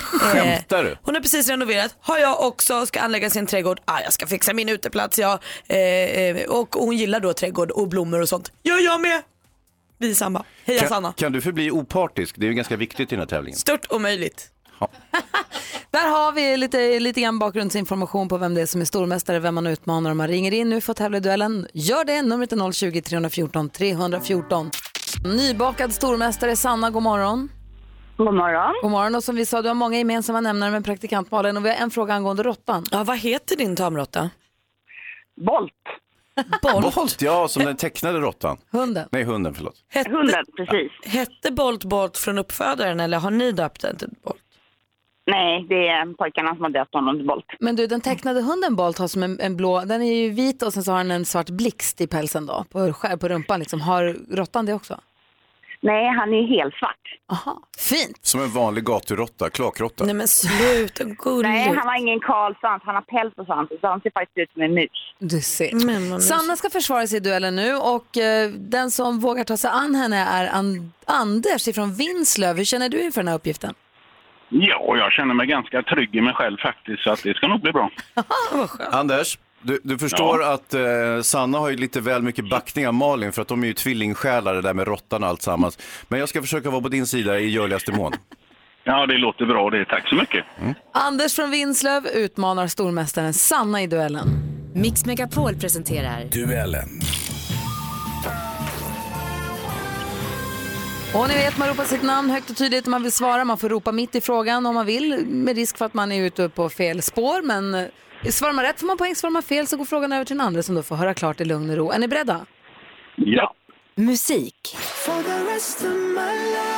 Skämtar du?
Hon har precis renoverat, har jag också, ska anlägga sin trädgård. Ah, jag ska fixa min uteplats ja. Eh, eh, och hon gillar då trädgård och blommor och sånt. Gör jag med. Vi är samma. Heja
Kan,
Sanna.
kan du förbli opartisk? Det är ju ganska viktigt i den här tävlingen.
Stört omöjligt.
Där har vi lite, lite grann bakgrundsinformation på vem det är som är stormästare, vem man utmanar om man ringer in nu för att tävla i duellen. Gör det, numret är 020-314 314. Nybakad stormästare Sanna, god morgon.
God morgon.
God morgon och som vi sa, du har många gemensamma nämnare med praktikant Malin och vi har en fråga angående råttan.
Ja, vad heter din tamråtta?
Bolt.
Bolt.
Bolt, ja, som den tecknade råttan.
Hunden.
Nej, hunden, förlåt.
Hette,
Hunden, precis.
hette Bolt Bolt från uppfödaren eller har ni döpt den till Bolt?
Nej, det är pojkarna som har döpt honom till Bolt.
Men du, den tecknade hunden Bolt har som en, en blå, den är ju vit och sen så har den en svart blixt i pälsen då, på, skär- på rumpan liksom. Har råttan det också?
Nej, han är helt svart.
Aha, fint.
Som en vanlig gaturåtta, klakråtta.
Nej men sluta, gulligt.
Nej, han har ingen kalsvans. Han har päls och sånt. Så han ser faktiskt ut som en mus.
Du ser.
Men
Sanna ska försvara sig i duellen nu och eh, den som vågar ta sig an henne är An- Anders ifrån Vinslöv. Hur känner du inför den här uppgiften?
Ja, jag känner mig ganska trygg i mig själv faktiskt, så att det ska nog bli bra.
Anders, du, du förstår att eh, Sanna har ju lite väl mycket backning av Malin för att de är ju tvillingsjälar det där med råttan och allt sammans. Men jag ska försöka vara på din sida i görligaste mån.
Ja, det låter bra det. Tack så mycket.
Anders från Vinslöv utmanar stormästaren Sanna i duellen.
Mix Megapol presenterar
Duellen.
Och ni vet, man ropar sitt namn högt och tydligt om man vill svara. Man får ropa mitt i frågan om man vill med risk för att man är ute på fel spår. Men eh, svarar man rätt får man poäng, svarar man fel så går frågan över till den andra som då får höra klart i lugn och ro. Är ni beredda?
Ja.
Musik.
For the rest of my life,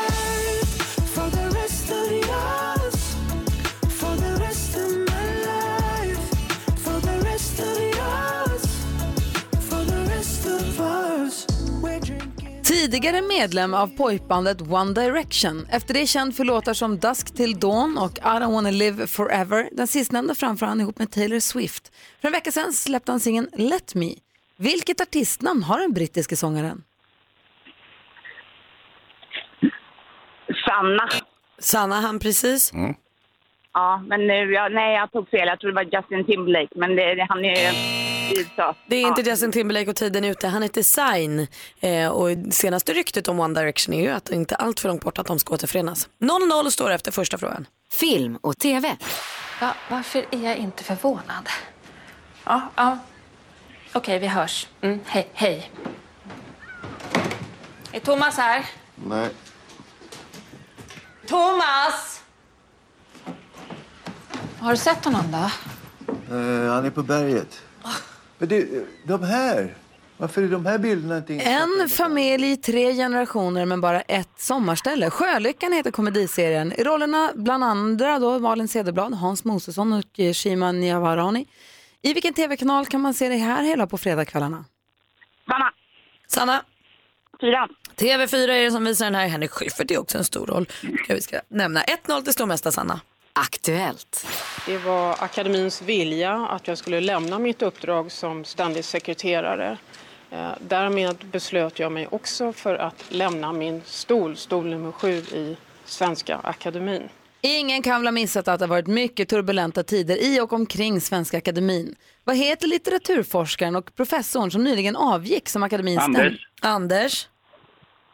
Tidigare medlem av pojkbandet One Direction. Efter det känd för låtar som Dusk till Dawn och I don't wanna live forever. Den sistnämnda framför han ihop med Taylor Swift. För en vecka sedan släppte han singeln Let Me. Vilket artistnamn har den brittiske sångaren?
Sanna.
Sanna han precis?
Ja, men nu, ja, nej, jag tog fel. Jag tror det var Justin Timberlake, men det, det, han är ju i USA.
Det är inte Justin Timberlake och tiden är ute. Han heter Sign. Eh, och senaste ryktet om One Direction är ju att det inte är allt för långt bort att de ska återförenas. 0-0 står efter första frågan.
film och tv.
Va, varför är jag inte förvånad? Ja, ja. Okej, vi hörs. Mm, hej, hej. Är Thomas här?
Nej.
Thomas! Har du sett honom då?
Eh, han är på berget. Men du, de här.
Varför är de här bilderna inte
En familj i tre generationer men bara ett sommarställe. Sjölyckan heter komediserien. I rollerna bland andra då Malin Cederblad, Hans Mosesson och Shima Niavarani. I vilken tv-kanal kan man se det här hela på fredagskvällarna?
Sanna.
Sanna.
Fyra.
TV4 är det som visar den här. Henrik Schyffert är också en stor roll. Ska vi ska nämna 1-0 till stormästare Sanna.
Aktuellt.
Det var akademins vilja att jag skulle lämna mitt uppdrag som ständig sekreterare. Eh, Därmed beslöt jag mig också för att lämna min stol, stol nummer sju i Svenska Akademin.
Ingen kan väl ha missat att det har varit mycket turbulenta tider i och omkring Svenska Akademin. Vad heter litteraturforskaren och professorn som nyligen avgick som akademins
Anders.
stäm-
Anders.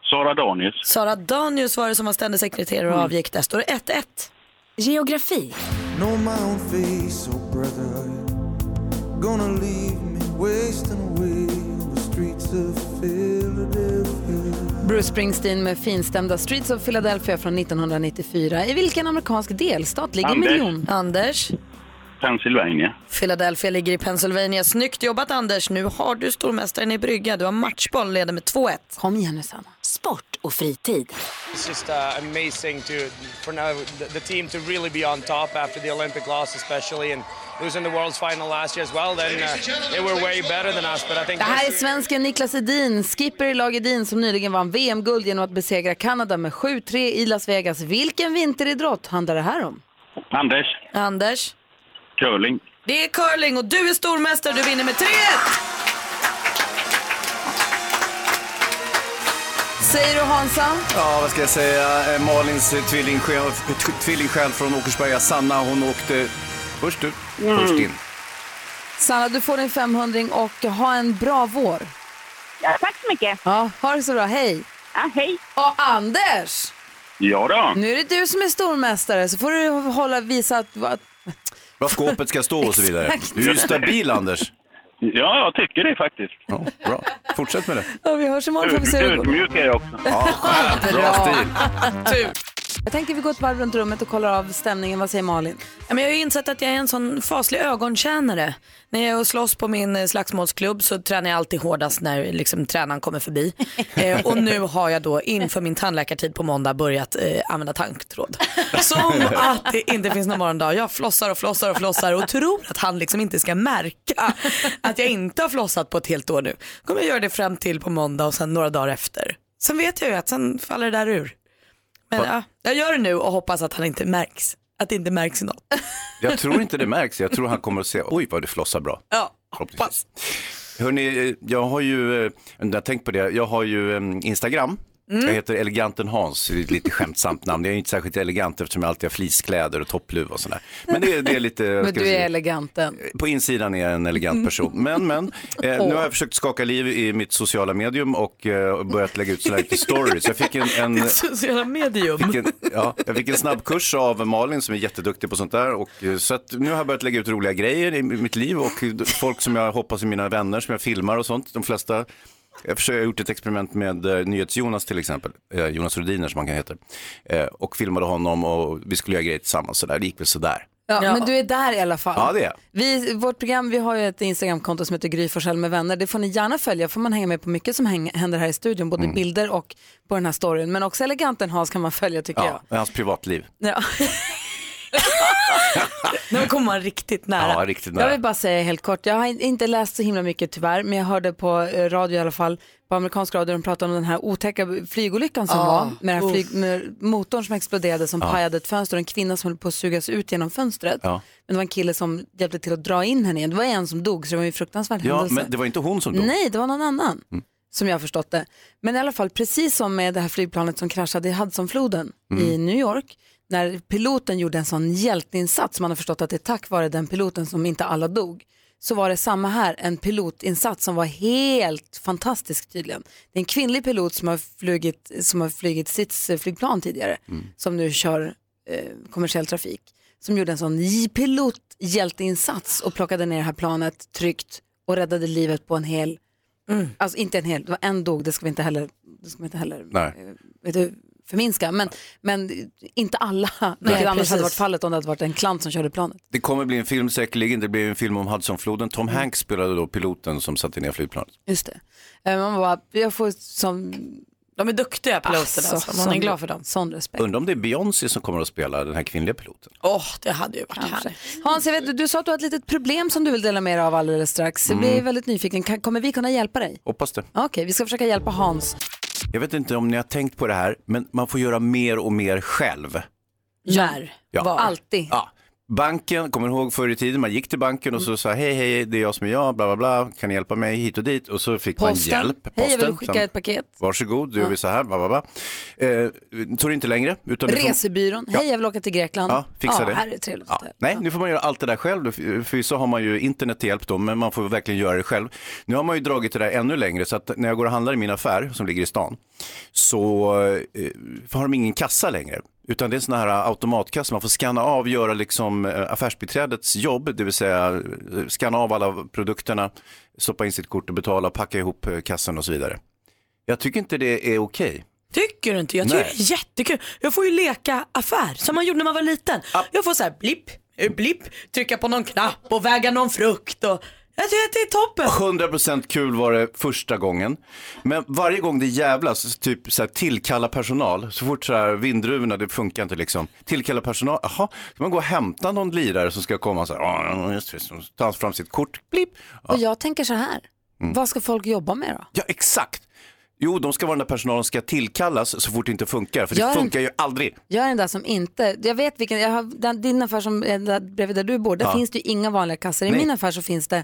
Sara Danius.
Sara Danius var det som var ständig sekreterare och avgick. Där står det 1-1.
Geografi.
Know my own face, oh brother, are you gonna leave me wasting away on the streets of Philadelphia?
Bruce Springsteen med finstämda Streets of Philadelphia från 1994. I vilken amerikansk delstat ligger
Anders.
miljon?
Anders.
Pennsylvania.
Philadelphia ligger i Pennsylvania. Snyggt jobbat Anders. Nu har du stormästaren i brygga. Du har matchboll, leder med 2-1.
Kom igen nu Sanna.
Sport och fritid.
It's just uh, amazing to for now the, the team to really be on top after the Olympic loss, especially and losing the World's final last year as well. Then uh, they were way better than us, but I think
Det här är svensken Niklas Edin, skipper i lag Edin som nyligen vann VM-guld genom att besegra Kanada med 7-3 i Las Vegas. Vilken vinteridrott handlar det här om?
Anders.
Anders.
Curling.
Det är curling och du är stormästare. Du vinner med 3-1.
Säger du Hansa?
Ja, vad ska jag säga? Eh, Malins eh, tvillingsjäl, från Åkersberga, Sanna, hon åkte först ut, först in.
Sanna, du får din 500 och ha en bra vår.
Ja, tack så mycket.
Ja, ha det så bra. Hej.
Ja, hej.
Och Anders,
Ja då.
nu är det du som är stormästare så får du hålla visa att... att
Var skåpet ska stå och så vidare. Du är ju stabil, Anders.
Ja, jag tycker det faktiskt.
Ja, bra. Fortsätt med det.
ja, vi hörs imorgon får vi se hur det går.
Ödmjuk är jag också.
Ja. Bra stil.
Tur.
Jag tänker vi går ett varv runt rummet och kollar av stämningen. Vad säger Malin?
Ja, men jag har ju insett att jag är en sån faslig ögontjänare. När jag är och slåss på min eh, slagsmålsklubb så tränar jag alltid hårdast när liksom, tränaren kommer förbi. eh, och nu har jag då inför min tandläkartid på måndag börjat eh, använda tanktråd. Som att det inte finns någon morgondag. Jag flossar och flossar och flossar och tror att han liksom inte ska märka att jag inte har flossat på ett helt år nu. Kommer jag göra det fram till på måndag och sen några dagar efter. Sen vet jag ju att sen faller det där ur. Men ja, jag gör det nu och hoppas att han inte märks. Att det inte märks något.
Jag tror inte det märks. Jag tror han kommer att se, oj vad du flossar bra.
Ja,
hoppas. Hörrni, jag har ju, eh, jag har tänkt på det, jag har ju eh, Instagram.
Mm.
Jag heter Eleganten Hans, det är ett lite skämtsamt namn. Jag är inte särskilt elegant eftersom jag alltid har fleecekläder och toppluva och sådär. Men det, är- det är lite,
Men du är
säga?
eleganten.
På insidan är jag en elegant person. Men, men, eh, nu har jag försökt skaka liv i mitt sociala medium och eh, börjat lägga ut sådana lite stories. Jag fick en, en,
sociala medium.
fick en, ja, jag fick en snabbkurs av Malin som är jätteduktig på sånt där. Och, eh, så att nu har jag börjat lägga ut roliga grejer i mitt liv och folk som jag hoppas är mina vänner som jag filmar och sånt. De flesta jag försöker, jag har gjort ett experiment med eh, NyhetsJonas till exempel, eh, Jonas Rhodiner som han kan heta, eh, och filmade honom och vi skulle göra grejer tillsammans. Så där. Det gick väl sådär.
Ja, Men du är där i alla fall.
Ja, det är jag.
Vi, vårt program, vi har ju ett Instagramkonto som heter Gry Forssell med vänner. Det får ni gärna följa, får man hänga med på mycket som häng, händer här i studion, både bilder och på den här storyn. Men också eleganten Hans kan man följa tycker jag.
Ja, med hans privatliv.
Ja.
Nu kommer man riktigt nära.
Ja, riktigt
Jag
nära.
vill bara säga helt kort, jag har inte läst så himla mycket tyvärr, men jag hörde på eh, radio i alla fall, på amerikansk radio, de pratade om den här otäcka flygolyckan som
Ja,
var, med, den här flyg, med motorn som exploderade som
Ja.
pajade ett fönster och en kvinna som höll på att sugas ut genom fönstret.
Ja.
Men det var en kille som hjälpte till att dra in henne igen. Det var en som dog, så det var ju en fruktansvärd
Ja,
händelse.
men det var inte hon som dog.
Nej, det var någon annan. Som jag har förstått det. Men i alla fall, precis som med det här flygplanet som kraschade i Hudsonfloden i New York, när piloten gjorde en sån hjälteinsats, man har förstått att det är tack vare den piloten som inte alla dog, så var det samma här, en pilotinsats som var helt fantastisk tydligen. Det är en kvinnlig pilot som har flugit, som har flugit sitt flygplan tidigare, som nu kör eh, kommersiell trafik, som gjorde en sån pilothjälteinsats och plockade ner det här planet tryggt och räddade livet på en hel, alltså inte en hel, det var en dog, det ska vi inte heller, det ska vi inte heller
Nej.
vet du, förminska, men, men inte alla, vilket annars
precis.
hade varit fallet om det hade varit en klant som körde planet.
Det kommer bli en film säkerligen, det blir en film om Hudsonfloden. Tom Hanks spelade då piloten som satte ner flygplanet.
Just det. Eh, Man bara, jag får som...
De är duktiga piloterna, alltså. man är
sån-
glad för dem.
Sån respekt.
Undrar om det är Beyoncé som kommer att spela den här kvinnliga piloten.
Åh, det hade ju varit härligt.
Hans, jag vet, du sa att du har ett litet problem som du vill dela med dig av alldeles strax. Jag blir
Mm.
väldigt nyfiken. Kan, kommer vi kunna hjälpa dig?
Hoppas det.
Okej, vi ska försöka hjälpa Hans.
Jag vet inte om ni har tänkt på det här, men man får göra mer och mer själv.
När?
Ja.
Var? Alltid.
Ja. Banken, kommer ihåg förr i tiden, man gick till banken och så sa hej hej, det är jag som är jag, bla bla bla, kan ni hjälpa mig hit och dit? Och så fick
Posten.
man hjälp.
Hej, jag vill
Posten,
skicka ett paket.
Varsågod, då gör
Ja.
vi så här, bla bla bla. Eh, tog det inte längre. Utan
Resebyrån.
Ja.
Hej, jag vill åka till Grekland.
Ja, fixa det.
här är trevligt.
Ja. Nej, nu får man göra allt det där själv. Förvisso har man ju internet till hjälp då, men man får verkligen göra det själv. Nu har man ju dragit det där ännu längre, så att när jag går och handlar i min affär som ligger i stan, så eh, har de ingen kassa längre. Utan det är en sån här automatkassa, man får scanna av, göra liksom eh, affärsbiträdets jobb, det vill säga eh, scanna av alla produkterna, stoppa in sitt kort och betala, packa ihop eh, kassan och så vidare. Jag tycker inte det är okej.
Tycker du inte? Jag tycker
Nej.
det är jättekul. Jag får ju leka affär som man gjorde när man var liten. Jag får så här blipp, blipp, trycka på någon knapp och väga någon frukt. Och... Jag tycker att det är toppen.
100% kul var det första gången. Men varje gång det jävlas, typ så här, tillkalla personal, så fort så här, vindruvorna, det funkar inte liksom. Tillkalla personal, jaha, ska man gå och hämta någon lirare som ska komma så här, "Ja, just det, han fram sitt kort, blipp. Ja.
Och jag tänker så här,
Mm.
vad ska folk jobba med då?
ja, exakt. Jo, de ska vara den där personalen som ska tillkallas så fort det inte funkar, för det
Gör
funkar ju aldrig.
Jag är den där som inte, jag vet vilken, jag har, den, din affär som är där, bredvid där du bor, där
Ja.
finns det ju inga vanliga kassor. I
Nej.
min affär så finns det,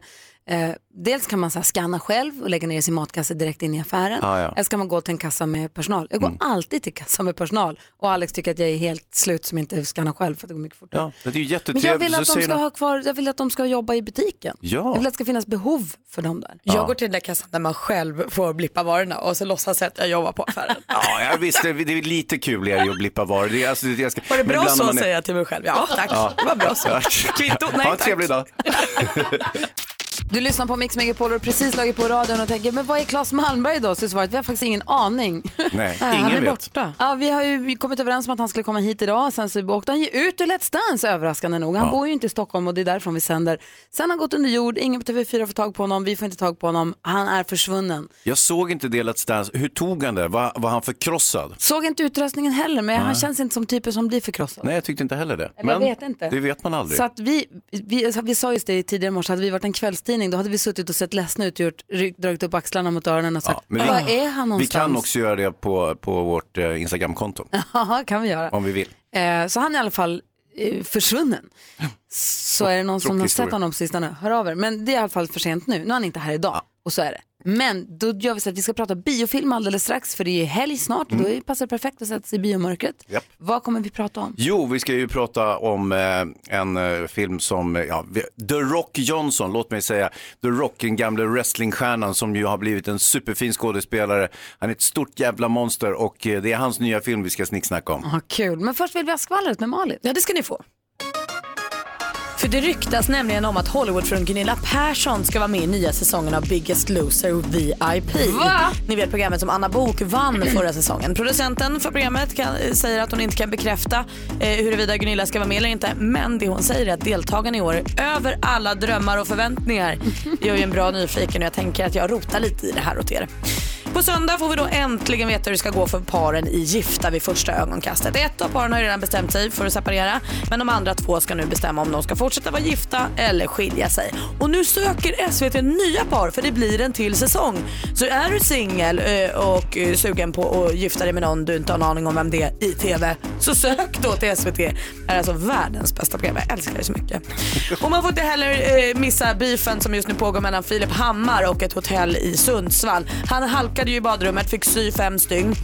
eh, dels kan man så här scanna själv och lägga ner sin matkasse direkt in i affären.
Ja, ja.
Eller ska man gå till en kassa med personal. Jag går
Mm.
alltid till kassa med personal och Alex tycker att jag är helt slut som inte scannar själv för att det går mycket fortare.
Ja, det är
Men jag vill att
Så
de ska ha kvar, jag vill att de ska jobba i butiken.
Ja.
Jag vill att det ska finnas behov för dem där.
Jag går till den där kassan där man själv får blippa varorna och så låtsas jag att jag jobbar på affären.
Ja, jag visst, det, det är lite kul är det ju att blippa varor. Det är, alltså, det, jag ska,
Var det bra så
är-
säger jag till mig själv? Ja tack,
Ja.
det var bra så.
Ja.
Kvitto? Nej
Ha en
tack.
trevlig dag.
Du lyssnar på Mix Megapol och precis slagit på radion och tänker, men vad är Claes Malmberg då? Så svaret, vi har faktiskt ingen aning.
Nej,
han
ingen
är
vet.
borta. Ja, vi har ju kommit överens om att han skulle komma hit idag, sen så åkte han ju ut ur Let's Dance överraskande nog. Han
Ja.
bor ju inte i Stockholm och det är därifrån vi sänder. Sen har han gått under jord, ingen på TV4 får tag på honom, vi får inte tag på honom, han är försvunnen.
Jag såg inte det Let's Dance. Hur tog han det? Var, var han förkrossad?
Såg inte utrustningen heller, men han
Nej.
känns inte som typen som blir förkrossad.
Nej, jag tyckte inte heller det.
Eller jag vet inte.
Det vet man aldrig.
Så att vi, vi, vi sa just det tidigare i morse, hade vi varit en kvällstidning då hade vi suttit och sett ledsna ut, gjort, dragit upp axlarna mot öronen och sagt,
Men
var
vi,
är han
vi
någonstans?
kan också göra det på, på vårt eh, Instagramkonto,
Ja, kan vi göra.
om vi vill.
Eh, så han är i alla fall eh, försvunnen. Så är det någon som har
historia.
sett honom på sistone, hör av er. Men det är i alla fall för sent nu. Nu är han inte här idag och så är det. Men då gör vi så att vi ska prata biofilm alldeles strax för det är helg snart och då är- passar det perfekt att sätta sig i biomörkret.
Japp.
Vad kommer vi prata om?
Jo, vi ska ju prata om eh, en eh, film som, eh, ja, The Rock Johnson, låt mig säga, The Rock, den gamla wrestlingstjärnan som ju har blivit en superfin skådespelare. Han är ett stort jävla monster och eh, det är hans nya film vi ska snicksnacka om.
Ah, kul, men först vill vi ha skvallret med Malin.
Ja, det ska ni få. För det ryktas nämligen om att Hollywoodfrun Gunilla Persson ska vara med i nya säsongen av Biggest Loser VIP.
Va?
Ni vet programmet som Anna Bok vann förra säsongen. Producenten för programmet kan, säger att hon inte kan bekräfta eh, huruvida Gunilla ska vara med eller inte. Men det hon säger är att deltagarna i år över alla drömmar och förväntningar. Jag är ju en bra nyfiken och jag tänker att jag rotar lite i det här åt er. På söndag får vi då äntligen veta hur det ska gå för paren i Gifta vid första ögonkastet. Ett av paren har ju redan bestämt sig för att separera men de andra två ska nu bestämma om de ska fortsätta vara gifta eller skilja sig. Och nu söker SVT nya par för det blir en till säsong. Så är du singel eh, och eh, sugen på att gifta dig med någon du inte har en aning om vem det är i TV så sök då till SVT. Det är alltså världens bästa program. Jag älskar det så mycket. Och man får inte heller eh, missa beefen som just nu pågår mellan Filip Hammar och ett hotell i Sundsvall. Han halkade ju i badrummet, fick sy fem stygn.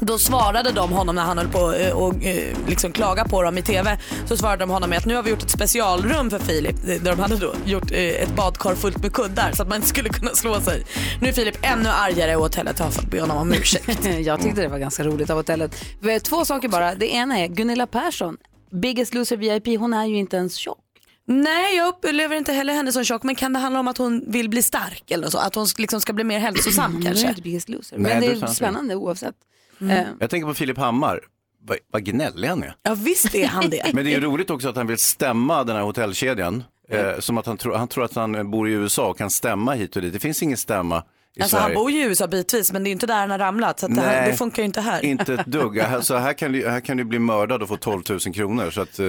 Då svarade de honom när han höll på eh, och eh, liksom klaga på dem i TV. Så svarade de honom med att nu har vi gjort ett specialrum för Filip. Eh, där de hade då gjort eh, ett badkar fullt med kuddar så att man inte skulle kunna slå sig. Nu är Filip ännu argare och hotellet har fått be honom om ursäkt.
Jag tyckte det var ganska roligt av hotellet. Två saker bara. Det ena är Gunilla Persson, Biggest Loser VIP, hon är ju inte ens tjock.
Nej, jag upplever inte heller henne som tjock. Men kan det handla om att hon vill bli stark eller så? Att hon liksom ska bli mer hälsosam
Hon är
kanske?
Loser.
Nej,
Men
det är
det är spännande oavsett. Eh,
Jag tänker på Filip Hammar, vad, vad gnällig han är.
Ja visst är han det.
Men det är ju roligt också att han vill stämma den här hotellkedjan. Eh, som att han, tror han tror att han bor i USA och kan stämma hit och dit. Det finns ingen stämma
Alltså han
Sverige.
bor ju i USA bitvis men det är inte där han har ramlat så att det, här, det funkar ju inte här.
Inte ett dugg. Här- Så här kan, du, här kan du bli mördad och få 12 000 kronor. Så att, eh,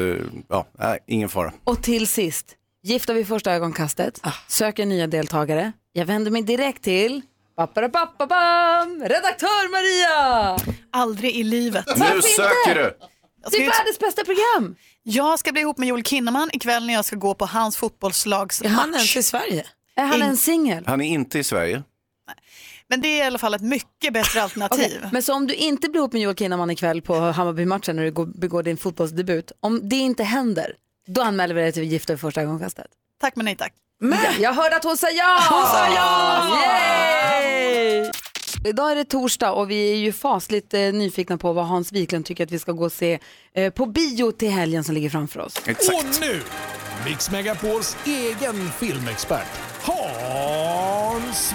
ja, nej, ingen fara.
Och till sist, gifta vid första ögonkastet, söker nya deltagare. Jag vänder mig direkt till Paparapapapam! Redaktör Maria!
Aldrig i livet.
Nu söker du!
Det är världens bästa program.
Jag ska bli ihop med Joel Kinnaman ikväll när jag ska gå på hans fotbollslags
Är han
match.
ens i Sverige?
Är han en singel?
Han är inte i Sverige.
Men det är i alla fall ett mycket bättre alternativ.
Okej, Men så om du inte blir ihop med Joel Kinnaman ikväll på Hammarby-matchen när du går, begår din fotbollsdebut, om det inte händer, då anmäler vi dig till Gifta vid första ögonkastet.
Tack men nej tack.
Ja, jag hörde att hon sa ja!
Hon sa ja!
Yay! Idag är det torsdag och vi är ju fasligt eh, nyfikna på vad Hans Wiklund tycker att vi ska gå och se eh, på bio till helgen som ligger framför oss.
Och nu, Mix Megapols egen filmexpert, Hans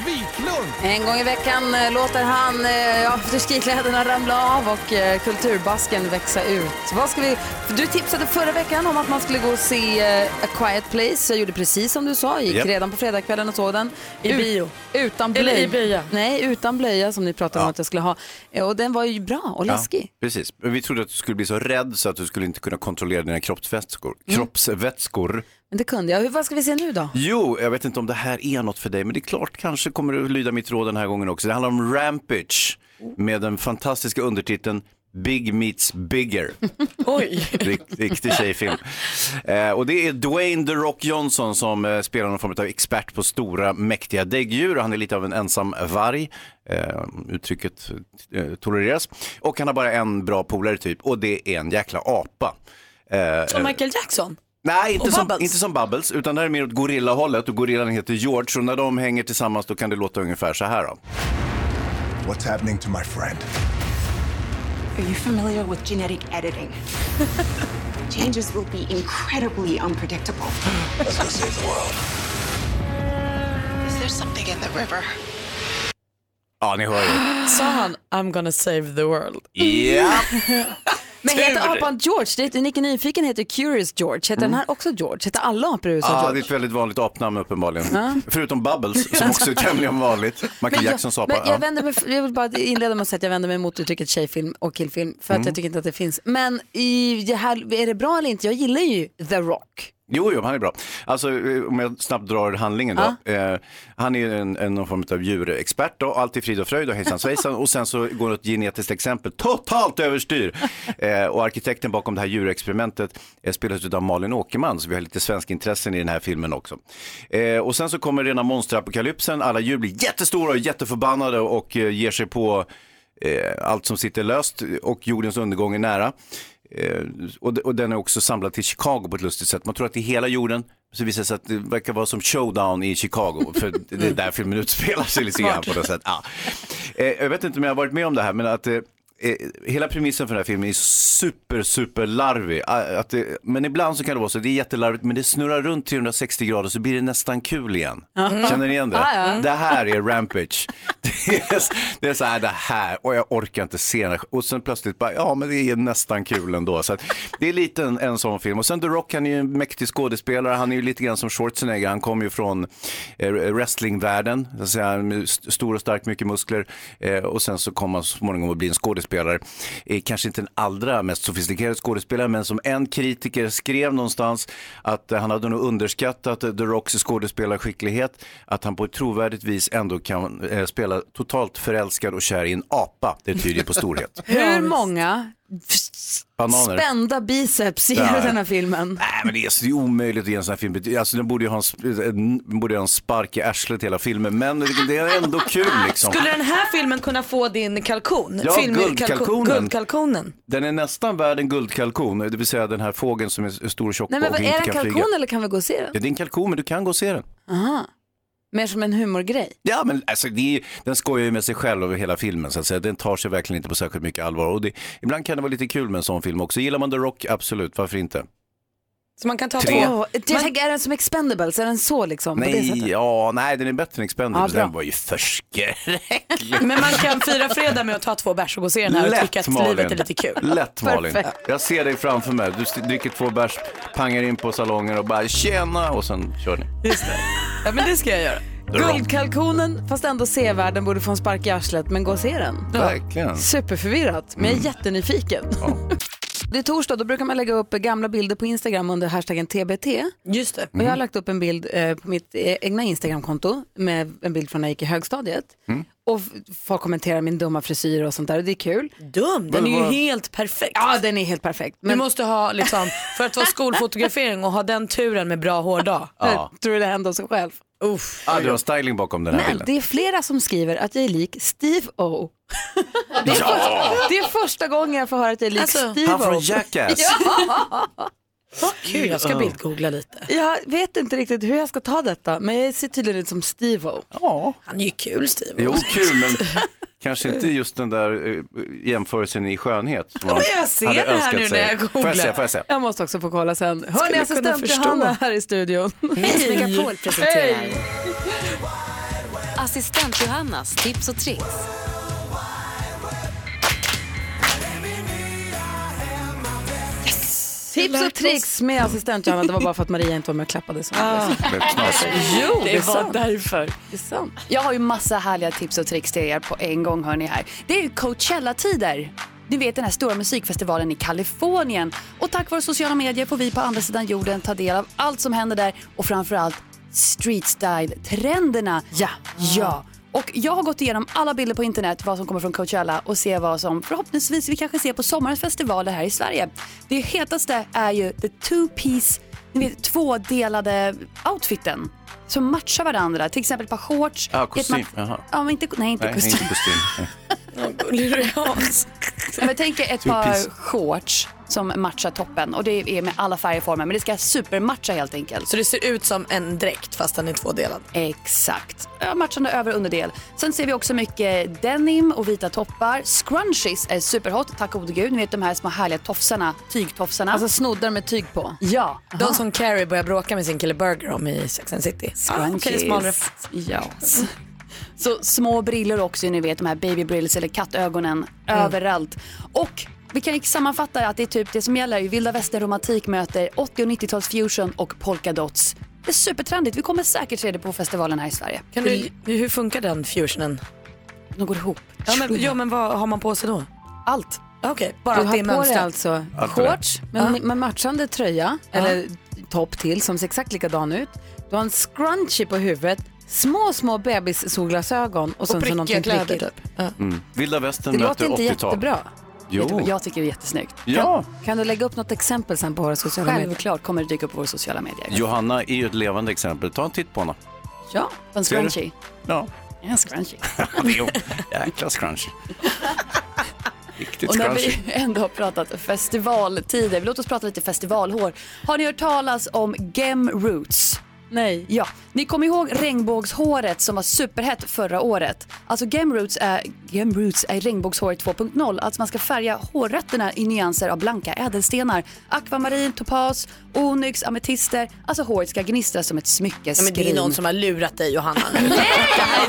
Wiklund.
En gång i veckan eh, låter han eh, afterski-kläderna ramla av och eh, kulturbasken växa ut. Vad ska vi... Du tipsade förra veckan om att man skulle gå och se eh, A Quiet Place. Jag gjorde precis som du sa, gick
Japp.
redan på fredagskvällen och såg den.
I bio.
Utan blöja.
i blöja.
Nej, utan blöja som ni pratade om att jag skulle ha. Eh, Och den var ju bra och läskig.
Ja, precis. Men Vi trodde att du skulle bli så rädd så att du skulle inte kunna kontrollera dina kroppsvätskor.
Mm.
kroppsvätskor.
Men det kunde jag. Hur, vad ska vi se nu då?
Jo, jag vet inte om det här är något för dig, men det är klart kanske kommer du lyda mitt råd den här gången också. Det handlar om Rampage med den fantastiska undertiteln Big Meets Bigger.
Oj.
Rikt, riktig tjejfilm. Eh, och det är Dwayne The Rock Johnson som eh, spelar någon form av expert på stora mäktiga däggdjur. Han är lite av en ensam varg. Eh, uttrycket eh, tolereras. Och han har bara en bra polare typ och det är en jäkla apa. Eh,
Som Michael Jackson?
Nej, inte som,
Bubbles.
inte som Bubbles, utan det här är mer åt gorillahållet och gorillan heter George och när de hänger tillsammans då kan det låta ungefär så här då.
What's happening to my friend?
Are you familiar with genetic editing? Changes will be incredibly unpredictable.
Let's go save the world.
Is there something in the river?
Ja, ni hör ju.
Sa han I'm gonna save the world?
Ja.
Men heter apan George? Det Nicke Nyfiken heter Curious George. Heter den här också George? Heter alla apor i USA
Ja, det är
George?
ett väldigt vanligt apnamn uppenbarligen. Förutom Bubbles som också är tämligen vanligt. Michael
jag-
Jacksons apa.
Men jag, vänder mig, jag vill bara inleda med att säga att jag vänder mig mot uttrycket tjejfilm och killfilm för att
Mm.
jag tycker inte att det finns. Men i det här, är det bra eller inte? Jag gillar ju The Rock.
Jo, jo, han är bra. Alltså, eh, om jag snabbt drar handlingen då. Eh, han är en, en någon form av djurexpert då, allt i frid och fröjd och hejsan svejsan. och sen så går ett genetiskt exempel totalt överstyr. Eh, och arkitekten bakom det här djurexperimentet eh, spelas av Malin Åkerman, så vi har lite svenska intressen i den här filmen också. Eh, och sen så kommer rena monsterapokalypsen, alla djur blir jättestora och jätteförbannade och eh, ger sig på eh, allt som sitter löst och jordens undergång är nära. Eh, och, den är också samlad till Chicago på ett lustigt sätt. Man tror att det är hela jorden, så visar det sig att det verkar vara som showdown i Chicago. För det är där filmen utspelar sig lite grann på något sätt. Ja. Eh, jag vet inte om jag har varit med om det här, men att eh, hela premissen för den här filmen är super, super larvig. Ah, Att det, men ibland så kan det vara så, det är jättelarvigt, men det snurrar runt 360 grader så blir det nästan kul igen.
Mm.
Känner ni igen det?
Ja.
Det här är Rampage. Det är, det är så här, det här, och jag orkar inte se här. Och sen plötsligt bara, ja men det är nästan kul ändå. Så att, det är lite en, en sån film. Och sen The Rock, han är ju en mäktig skådespelare. Han är ju lite grann som Schwarzenegger. Han kommer ju från eh, wrestlingvärlden. Så att säga, stor och stark, mycket muskler. Eh, och sen så kommer han så småningom att bli en skådespelare. Eh, kanske inte den allra mest sofistikerade skådespelare, men som en kritiker skrev någonstans att eh, han hade nog underskattat eh, The Rocks skådespelarskicklighet. Att han på ett trovärdigt vis ändå kan eh, spela totalt förälskad och kär i en apa. Det tyder ju på storhet.
Hur många
Bananer.
spända biceps i
Nej.
den här filmen?
Nej, men det är, så- det är omöjligt att ge en sån här film. Alltså, den borde ju ha en, en, borde ha en spark i arslet hela filmen, men det, är ändå kul liksom.
Skulle den här filmen kunna få din kalkon?
Ja,
Film-
guldkalkonen.
kalko- Guldkalkonen.
Den är nästan värd en guldkalkon, det vill säga den här fågeln som är stor och tjock
Nej men
och
vad, är
inte
det en
kan
kalkon
flyga.
eller kan vi gå och se den?
Ja, det är en kalkon, men du kan gå och se den.
Aha. Mer som en humorgrej.
Ja, men alltså, det är, den skojar ju med sig själv över hela filmen, så att säga. Den tar sig verkligen inte på särskilt mycket allvar. Och det, ibland kan det vara lite kul med en sån film också. Gillar man The Rock, absolut, varför inte?
Så man kan ta
Tre.
två.
Jag tänker, är den som Expendables? Är den så liksom? På det
Nej,
sättet?
ja, nej, den är bättre än Expendables.
Ja, bra.
den var ju förskräcklig.
Men man kan fira fredag med att ta två bärs och gå och se den här och tycka att livet är lite kul.
Lätt Malin.
Perfekt.
Jag ser dig framför mig. Du st- dricker två bärs, pangar in på salongen och bara tjena och sen kör ni.
Just det. Ja men det ska jag göra.
Guldkalkonen, fast ändå sevärd, borde få en spark i arslet, men gå och se den.
Verkligen.
Superförvirrat, men jag är jättenyfiken. Det är torsdag, då brukar man lägga upp gamla bilder på Instagram under hashtaggen TBT.
Just det.
Och jag har lagt upp en bild eh, på mitt eh, egna Instagramkonto med en bild från när jag gick i högstadiet. Och f- folk kommenterar min dumma frisyr och sånt där och det är kul.
Dum, den är ju helt perfekt.
Ja, den är helt perfekt.
Du måste ha liksom, för att vara skolfotografering och ha den turen med bra hårdag.
Ja.
Tror du det händer sig själv?
Uff.
Ah, du har styling bakom den här
Men
bilden.
det är flera som skriver att jag är lik Steve O. Det är,
Ja.
första, det är första gången jag får höra att jag är lik
Alltså,
Steve
han från. Jackass.
Ja.
Vad kul, jag ska bildgoogla lite.
Jag vet inte riktigt hur jag ska ta detta, men jag ser tydligen ut som Steve O.
Ja.
Han är ju kul Steve.
Jo, kul, men kanske inte just den där eh, jämförelsen i skönhet. som man
men jag ser
hade
det här nu
sig.
när jag
Får jag se, får jag se?
Jag måste också få kolla sen. Hörni, assistent. Johanna här i studion.
Mix Megapol presenterar
Hej.
Assistent Johannas tips och tricks.
Tips och tricks med assistent Johanna. Det var bara för att Maria inte var med och klappade. Så.
Ah.
Jo, det,
Det var
sant.
därför.
Det är sant.
Jag har ju massa härliga tips och tricks till er på en gång hör ni här. Det är ju Coachella-tider. Ni vet den här stora musikfestivalen i Kalifornien. Och tack vare sociala medier får vi på andra sidan jorden ta del av allt som händer där och framförallt street style-trenderna. Ja. Ja. Och jag har gått igenom alla bilder på internet, vad som kommer från Coachella och ser vad som förhoppningsvis vi kanske ser på sommarens festivaler här i Sverige. Det hetaste är ju the two-piece, ni vet tvådelade outfiten som matchar varandra. Till exempel ett par shorts.
Ja, kostym. Jaha.
Ja, men inte, nej, inte
Nej,
kostym.
inte kostym. Nej.
Ja, men tänk er ett par shorts som matchar toppen och det är med alla färger och former men det ska supermatcha helt enkelt.
Så det ser ut som en dräkt fast den är tvådelad?
Exakt. Matchande över och underdel. Sen ser vi också mycket denim och vita toppar. Scrunchies är superhot, tack gode gud. Ni vet de här små härliga tofsarna, tygtofsarna.
Alltså snoddar med tyg på.
Ja.
De som Carrie börjar bråka med sin kille Burger om i Sex and City.
Scrunchies.
okej, smal ref-
Ja. Så små brillor också, ni vet de här babybrills eller kattögonen
Mm.
överallt. Och vi kan sammanfatta att det är typ det som gäller. Vilda västern romantik möter 80 och 90-tals fusion och polkadots. Det är supertrendigt. Vi kommer säkert se det på festivalen här i Sverige.
Kan du, hur funkar den fusionen?
De går ihop.
Ja men, ja, men vad har man på sig då?
Allt.
Okej, bara
Du
att det är
har på dig
mönstrat.
alltså
Allt det.
shorts med, med matchande tröja eller topp till som ser exakt likadan ut. Du har en scrunchie på huvudet, små, små bebissolglasögon och, sen så någonting prickigt.
typ. Ja.
Mm. Vilda västern
Det
möter
låter inte
80-tal.
jättebra.
Jo.
Jag tycker det är jättesnyggt.
Ja.
Kan du lägga upp något exempel sen på våra sociala medier?
Självklart kommer det dyka upp på våra sociala medier.
Johanna är ju ett levande exempel. Ta en titt på henne.
Ja,
En scrunchie.
Ja.
En scrunchie.
Jo, jäkla scrunchie. Riktigt
Och när
scrunchie.
vi ändå har pratat festivaltider, låt oss prata lite festivalhår. Har ni hört talas om Gem Roots?
Nej.
Ja, ni kommer ihåg regnbågshåret som var superhett förra året. Alltså Roots är, Roots är regnbågshåret 2.0. Alltså man ska färga hårrötterna i nyanser av blanka ädelstenar. Akvamarin, topas, onyx, ametister. Alltså håret ska gnistra som ett
Ja,
smyckeskrin.
men det är någon som har lurat dig Johanna nu. Nej!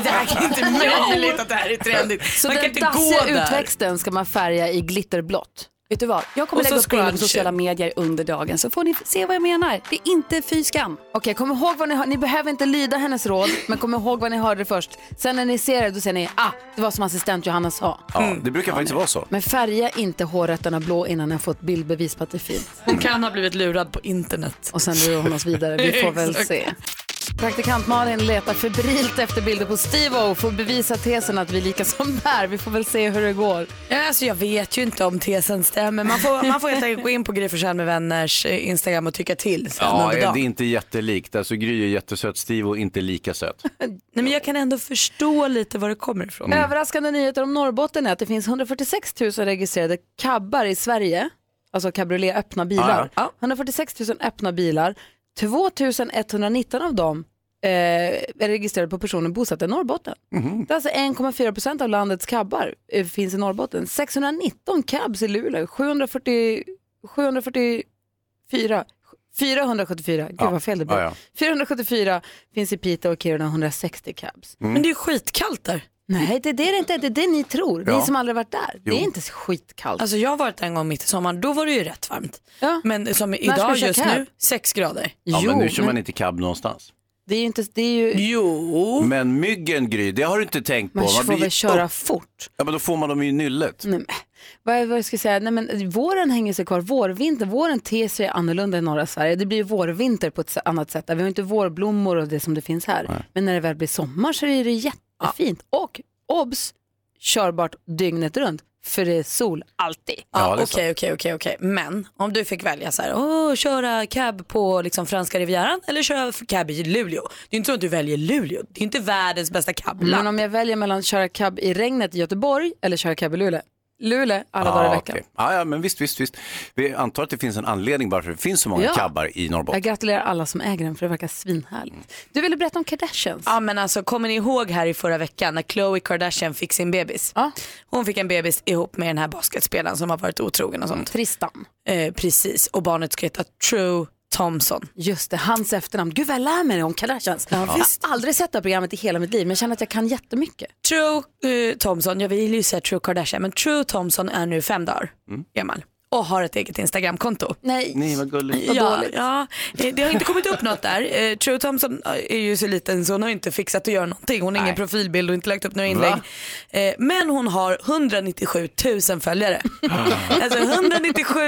Det här är inte möjligt att det här är trendigt.
Så
man kan
den
inte gå
dassiga
där.
utväxten ska man färga i glitterblått.
Vet du vad? Jag kommer
Och
lägga upp bilder på sociala medier under dagen så får ni se vad jag menar. Det är inte fy skam.
Okej, kom ihåg vad ni hör. Ni behöver inte lyda hennes råd, men kom ihåg vad ni hörde först. Sen när ni ser det, då säger ni, ah, det var som assistent Johanna sa.
Ja, det brukar faktiskt vara så.
Men färga inte hårrötterna blå innan ni har fått bildbevis på att det är fint.
Hon kan ha blivit lurad på internet.
Och sen lurar hon oss vidare. Vi får väl se. Praktikant Malin letar febrilt efter bilder på Steve-O för att bevisa tesen att vi är lika som bär. Vi får väl se hur det går.
Ja, alltså jag vet ju inte om tesen stämmer. Man får, man får helt enkelt gå in på Gry Forssell med vänners eh, Instagram och tycka till
Ja, det är inte jättelikt. Alltså Gry är jättesöt, Steve och inte lika söt.
Nej, men jag kan ändå förstå lite var det kommer ifrån.
Överraskande nyheter om Norrbotten är att det finns 146 000 registrerade cabbar i Sverige. Alltså cabriolet öppna bilar.
Ja,
146 000 öppna bilar. 2 119 av dem eh, är registrerade på personer bosatta i Norrbotten. Det är alltså 1,4 procent av landets cabbar eh, finns i Norrbotten. 619 cabs i Luleå, 740, 744 474, gud
Ja.
vad fel det blev.
Ja, ja.
474 finns i Piteå och Kiruna, 160 cabs.
Men det är skitkallt där.
Nej, det är det det inte. Det är det ni tror.
Ja.
Ni som aldrig varit där. Det
Jo.
är inte skitkallt.
Alltså jag har varit där en gång mitt i sommaren, då var det ju rätt varmt. Men som idag just
cab?
nu, 6 grader.
Ja, men nu kör man inte cab någonstans.
Det är ju inte, det är ju...
Jo.
Men myggen Gry, det har du inte tänkt på.
Man får
blir-
väl köra
Oh.
fort.
Ja men då får man dem i nyllet.
Nej, men, vad, vad ska jag säga? Nej, men, våren hänger sig kvar. Vårvinter, våren ter sig annorlunda i norra Sverige. Det blir ju vårvinter på ett annat sätt. Vi har inte vårblommor och det som det finns här. Men när det väl blir sommar så är det jättefint. Och obs, körbart dygnet runt. För det är sol alltid.
Ja, Okej, okej, okej, okej. Men om du fick välja så här, åh, köra cab på liksom franska rivieran eller köra cab i Luleå. Det är inte så att du väljer Luleå. Det är inte världens bästa cabland.
Men om jag väljer mellan att köra cab i regnet i Göteborg eller köra cab i Luleå. Luleå alla dagar i veckan.
okej. ja, ja, men visst, visst, visst. Vi antar att det finns en anledning varför det finns så många
Ja.
cabbar i Norrbotten.
Jag gratulerar alla som äger den för det verkar svinhärligt. Du ville berätta om Kardashians.
Ja men alltså kommer ni ihåg här i förra veckan när Khloe Kardashian fick sin bebis? Hon fick en bebis ihop med den här basketspelaren som har varit otrogen och sånt.
Tristan.
Eh, precis och barnet ska heta True Thompson.
Just det, hans efternamn. Gud vad jag lär mig om Kardashians.
Ja,
Jag har aldrig sett det här programmet i hela mitt liv men jag känner att jag kan jättemycket.
True eh, Thompson, jag vill ju säga True Kardashian men True Thompson är nu fem dagar gammal och har ett eget Instagramkonto.
Nej,
Nej vad gulligt.
Ja, ja, eh, det har inte kommit upp något där. Eh, True Thompson är ju så liten så hon har inte fixat att göra någonting. Hon har ingen profilbild och inte lagt upp några inlägg. Eh, Men hon har 197 000 följare. alltså 197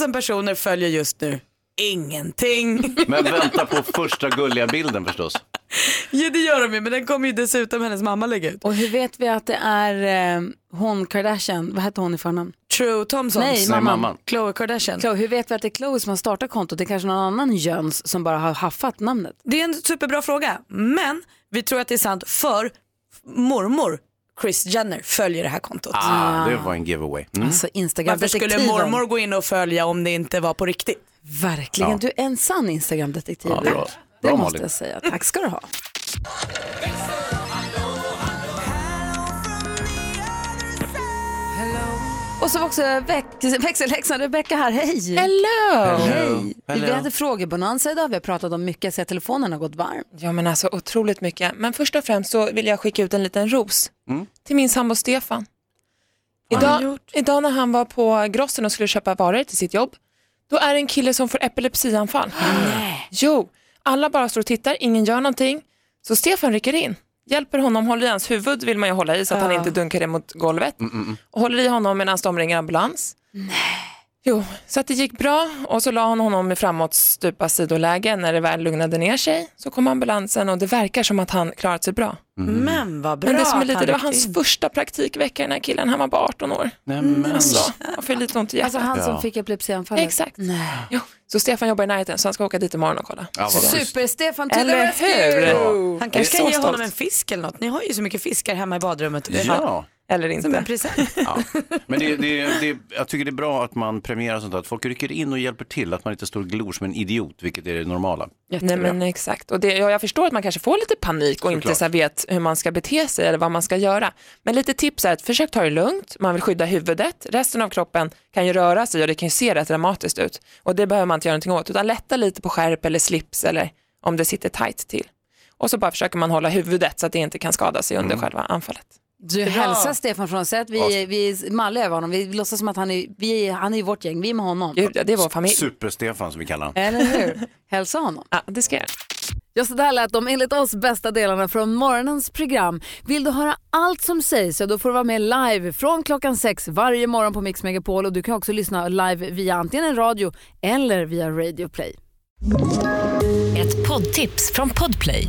000 personer följer just nu ingenting.
Men vänta på första gulliga bilden förstås.
ja det gör de ju men den kommer ju dessutom hennes mamma lägga ut.
Och hur vet vi att det är eh, hon Kardashian, vad hette hon i förnamn?
True Thompson.
Nej, mamman.
Khloe Kardashian.
Chloe, hur vet vi att det är Chloe som har startat kontot? Det är kanske någon annan jöns som bara har haffat namnet.
Det är en superbra fråga men vi tror att det är sant för mormor Chris Jenner följer det här kontot.
Ah, det var en giveaway. Mm.
Alltså Instagram
Varför skulle mormor gå in och följa om det inte var på riktigt?
Verkligen,
Ja.
du är en sann Instagram-detektiv.
Ja, bra.
Det
Bra,
måste
Malin.
jag säga. Tack ska du ha. Och så var också väx- växelhäxan Rebecka här. Hej!
Hello!
Hej!
Hello.
Vi hade frågebonanza idag. Vi har pratat om mycket, så telefonen har gått varm.
Ja men alltså otroligt mycket. Men först och främst så vill jag skicka ut en liten ros till min sambo Stefan. Idag, idag när han var på Grossen och skulle köpa varor till sitt jobb, då är det en kille som får epilepsianfall. Jo, alla bara står och tittar, ingen gör någonting. Så Stefan rycker in, hjälper honom, håller i hans huvud vill man ju hålla i så att han inte dunkar det mot golvet. Och håller i honom medan de ringer ambulans. Jo, så att det gick bra och så la han honom i framåt stupa sidoläge. När det väl lugnade ner sig så kom ambulansen och det verkar som att han klarat sig bra.
Men vad bra
Men det som är lite,
han
det var hans
in.
första praktikvecka den här killen, han var bara 18 år.
Nämen.
Alltså, han får lite ont i hjärtat.
Alltså han som fick epilepsianfallet.
Exakt.
Nej.
Jo. Så Stefan jobbar i närheten så han ska åka dit imorgon och kolla.
Ja.
Super-Stefan the
Eller hur?
Han
Jag är
kanske kan ge honom en fisk eller något. Ni har ju så mycket fiskar hemma i badrummet.
Ja.
Eller
Som
inte.
en present.
Ja. Men det, det, det, jag tycker det är bra att man premierar sånt, att folk rycker in och hjälper till, att man inte står och glor som en idiot, vilket är det normala.
Nej men exakt. Och det, ja, jag förstår att man kanske får lite panik och inte
Såklart.
så här vet hur man ska bete sig eller vad man ska göra. Men lite tips är att försök ta det lugnt, man vill skydda huvudet, resten av kroppen kan ju röra sig och det kan ju se rätt dramatiskt ut. Och det behöver man inte göra någonting åt, utan lätta lite på skärp eller slips eller om det sitter tight till. Och så bara försöker man hålla huvudet så att det inte kan skada sig under själva anfallet.
Du hälsar Stefan från oss. Att vi, vi är malliga över honom. Vi låtsas som att han är, vi han är i vårt gäng. Vi är med honom.
Ja, det är vår familj.
Super-Stefan som vi kallar honom.
Eller hur? Hälsa honom.
Ja, det ska jag.
Ja, så där lät de enligt oss bästa delarna från morgonens program. Vill du höra allt som sägs så då får du vara med live från klockan sex varje morgon på Mix Megapol och du kan också lyssna live via antingen en radio eller via Radio Play.
Ett poddtips från Podplay.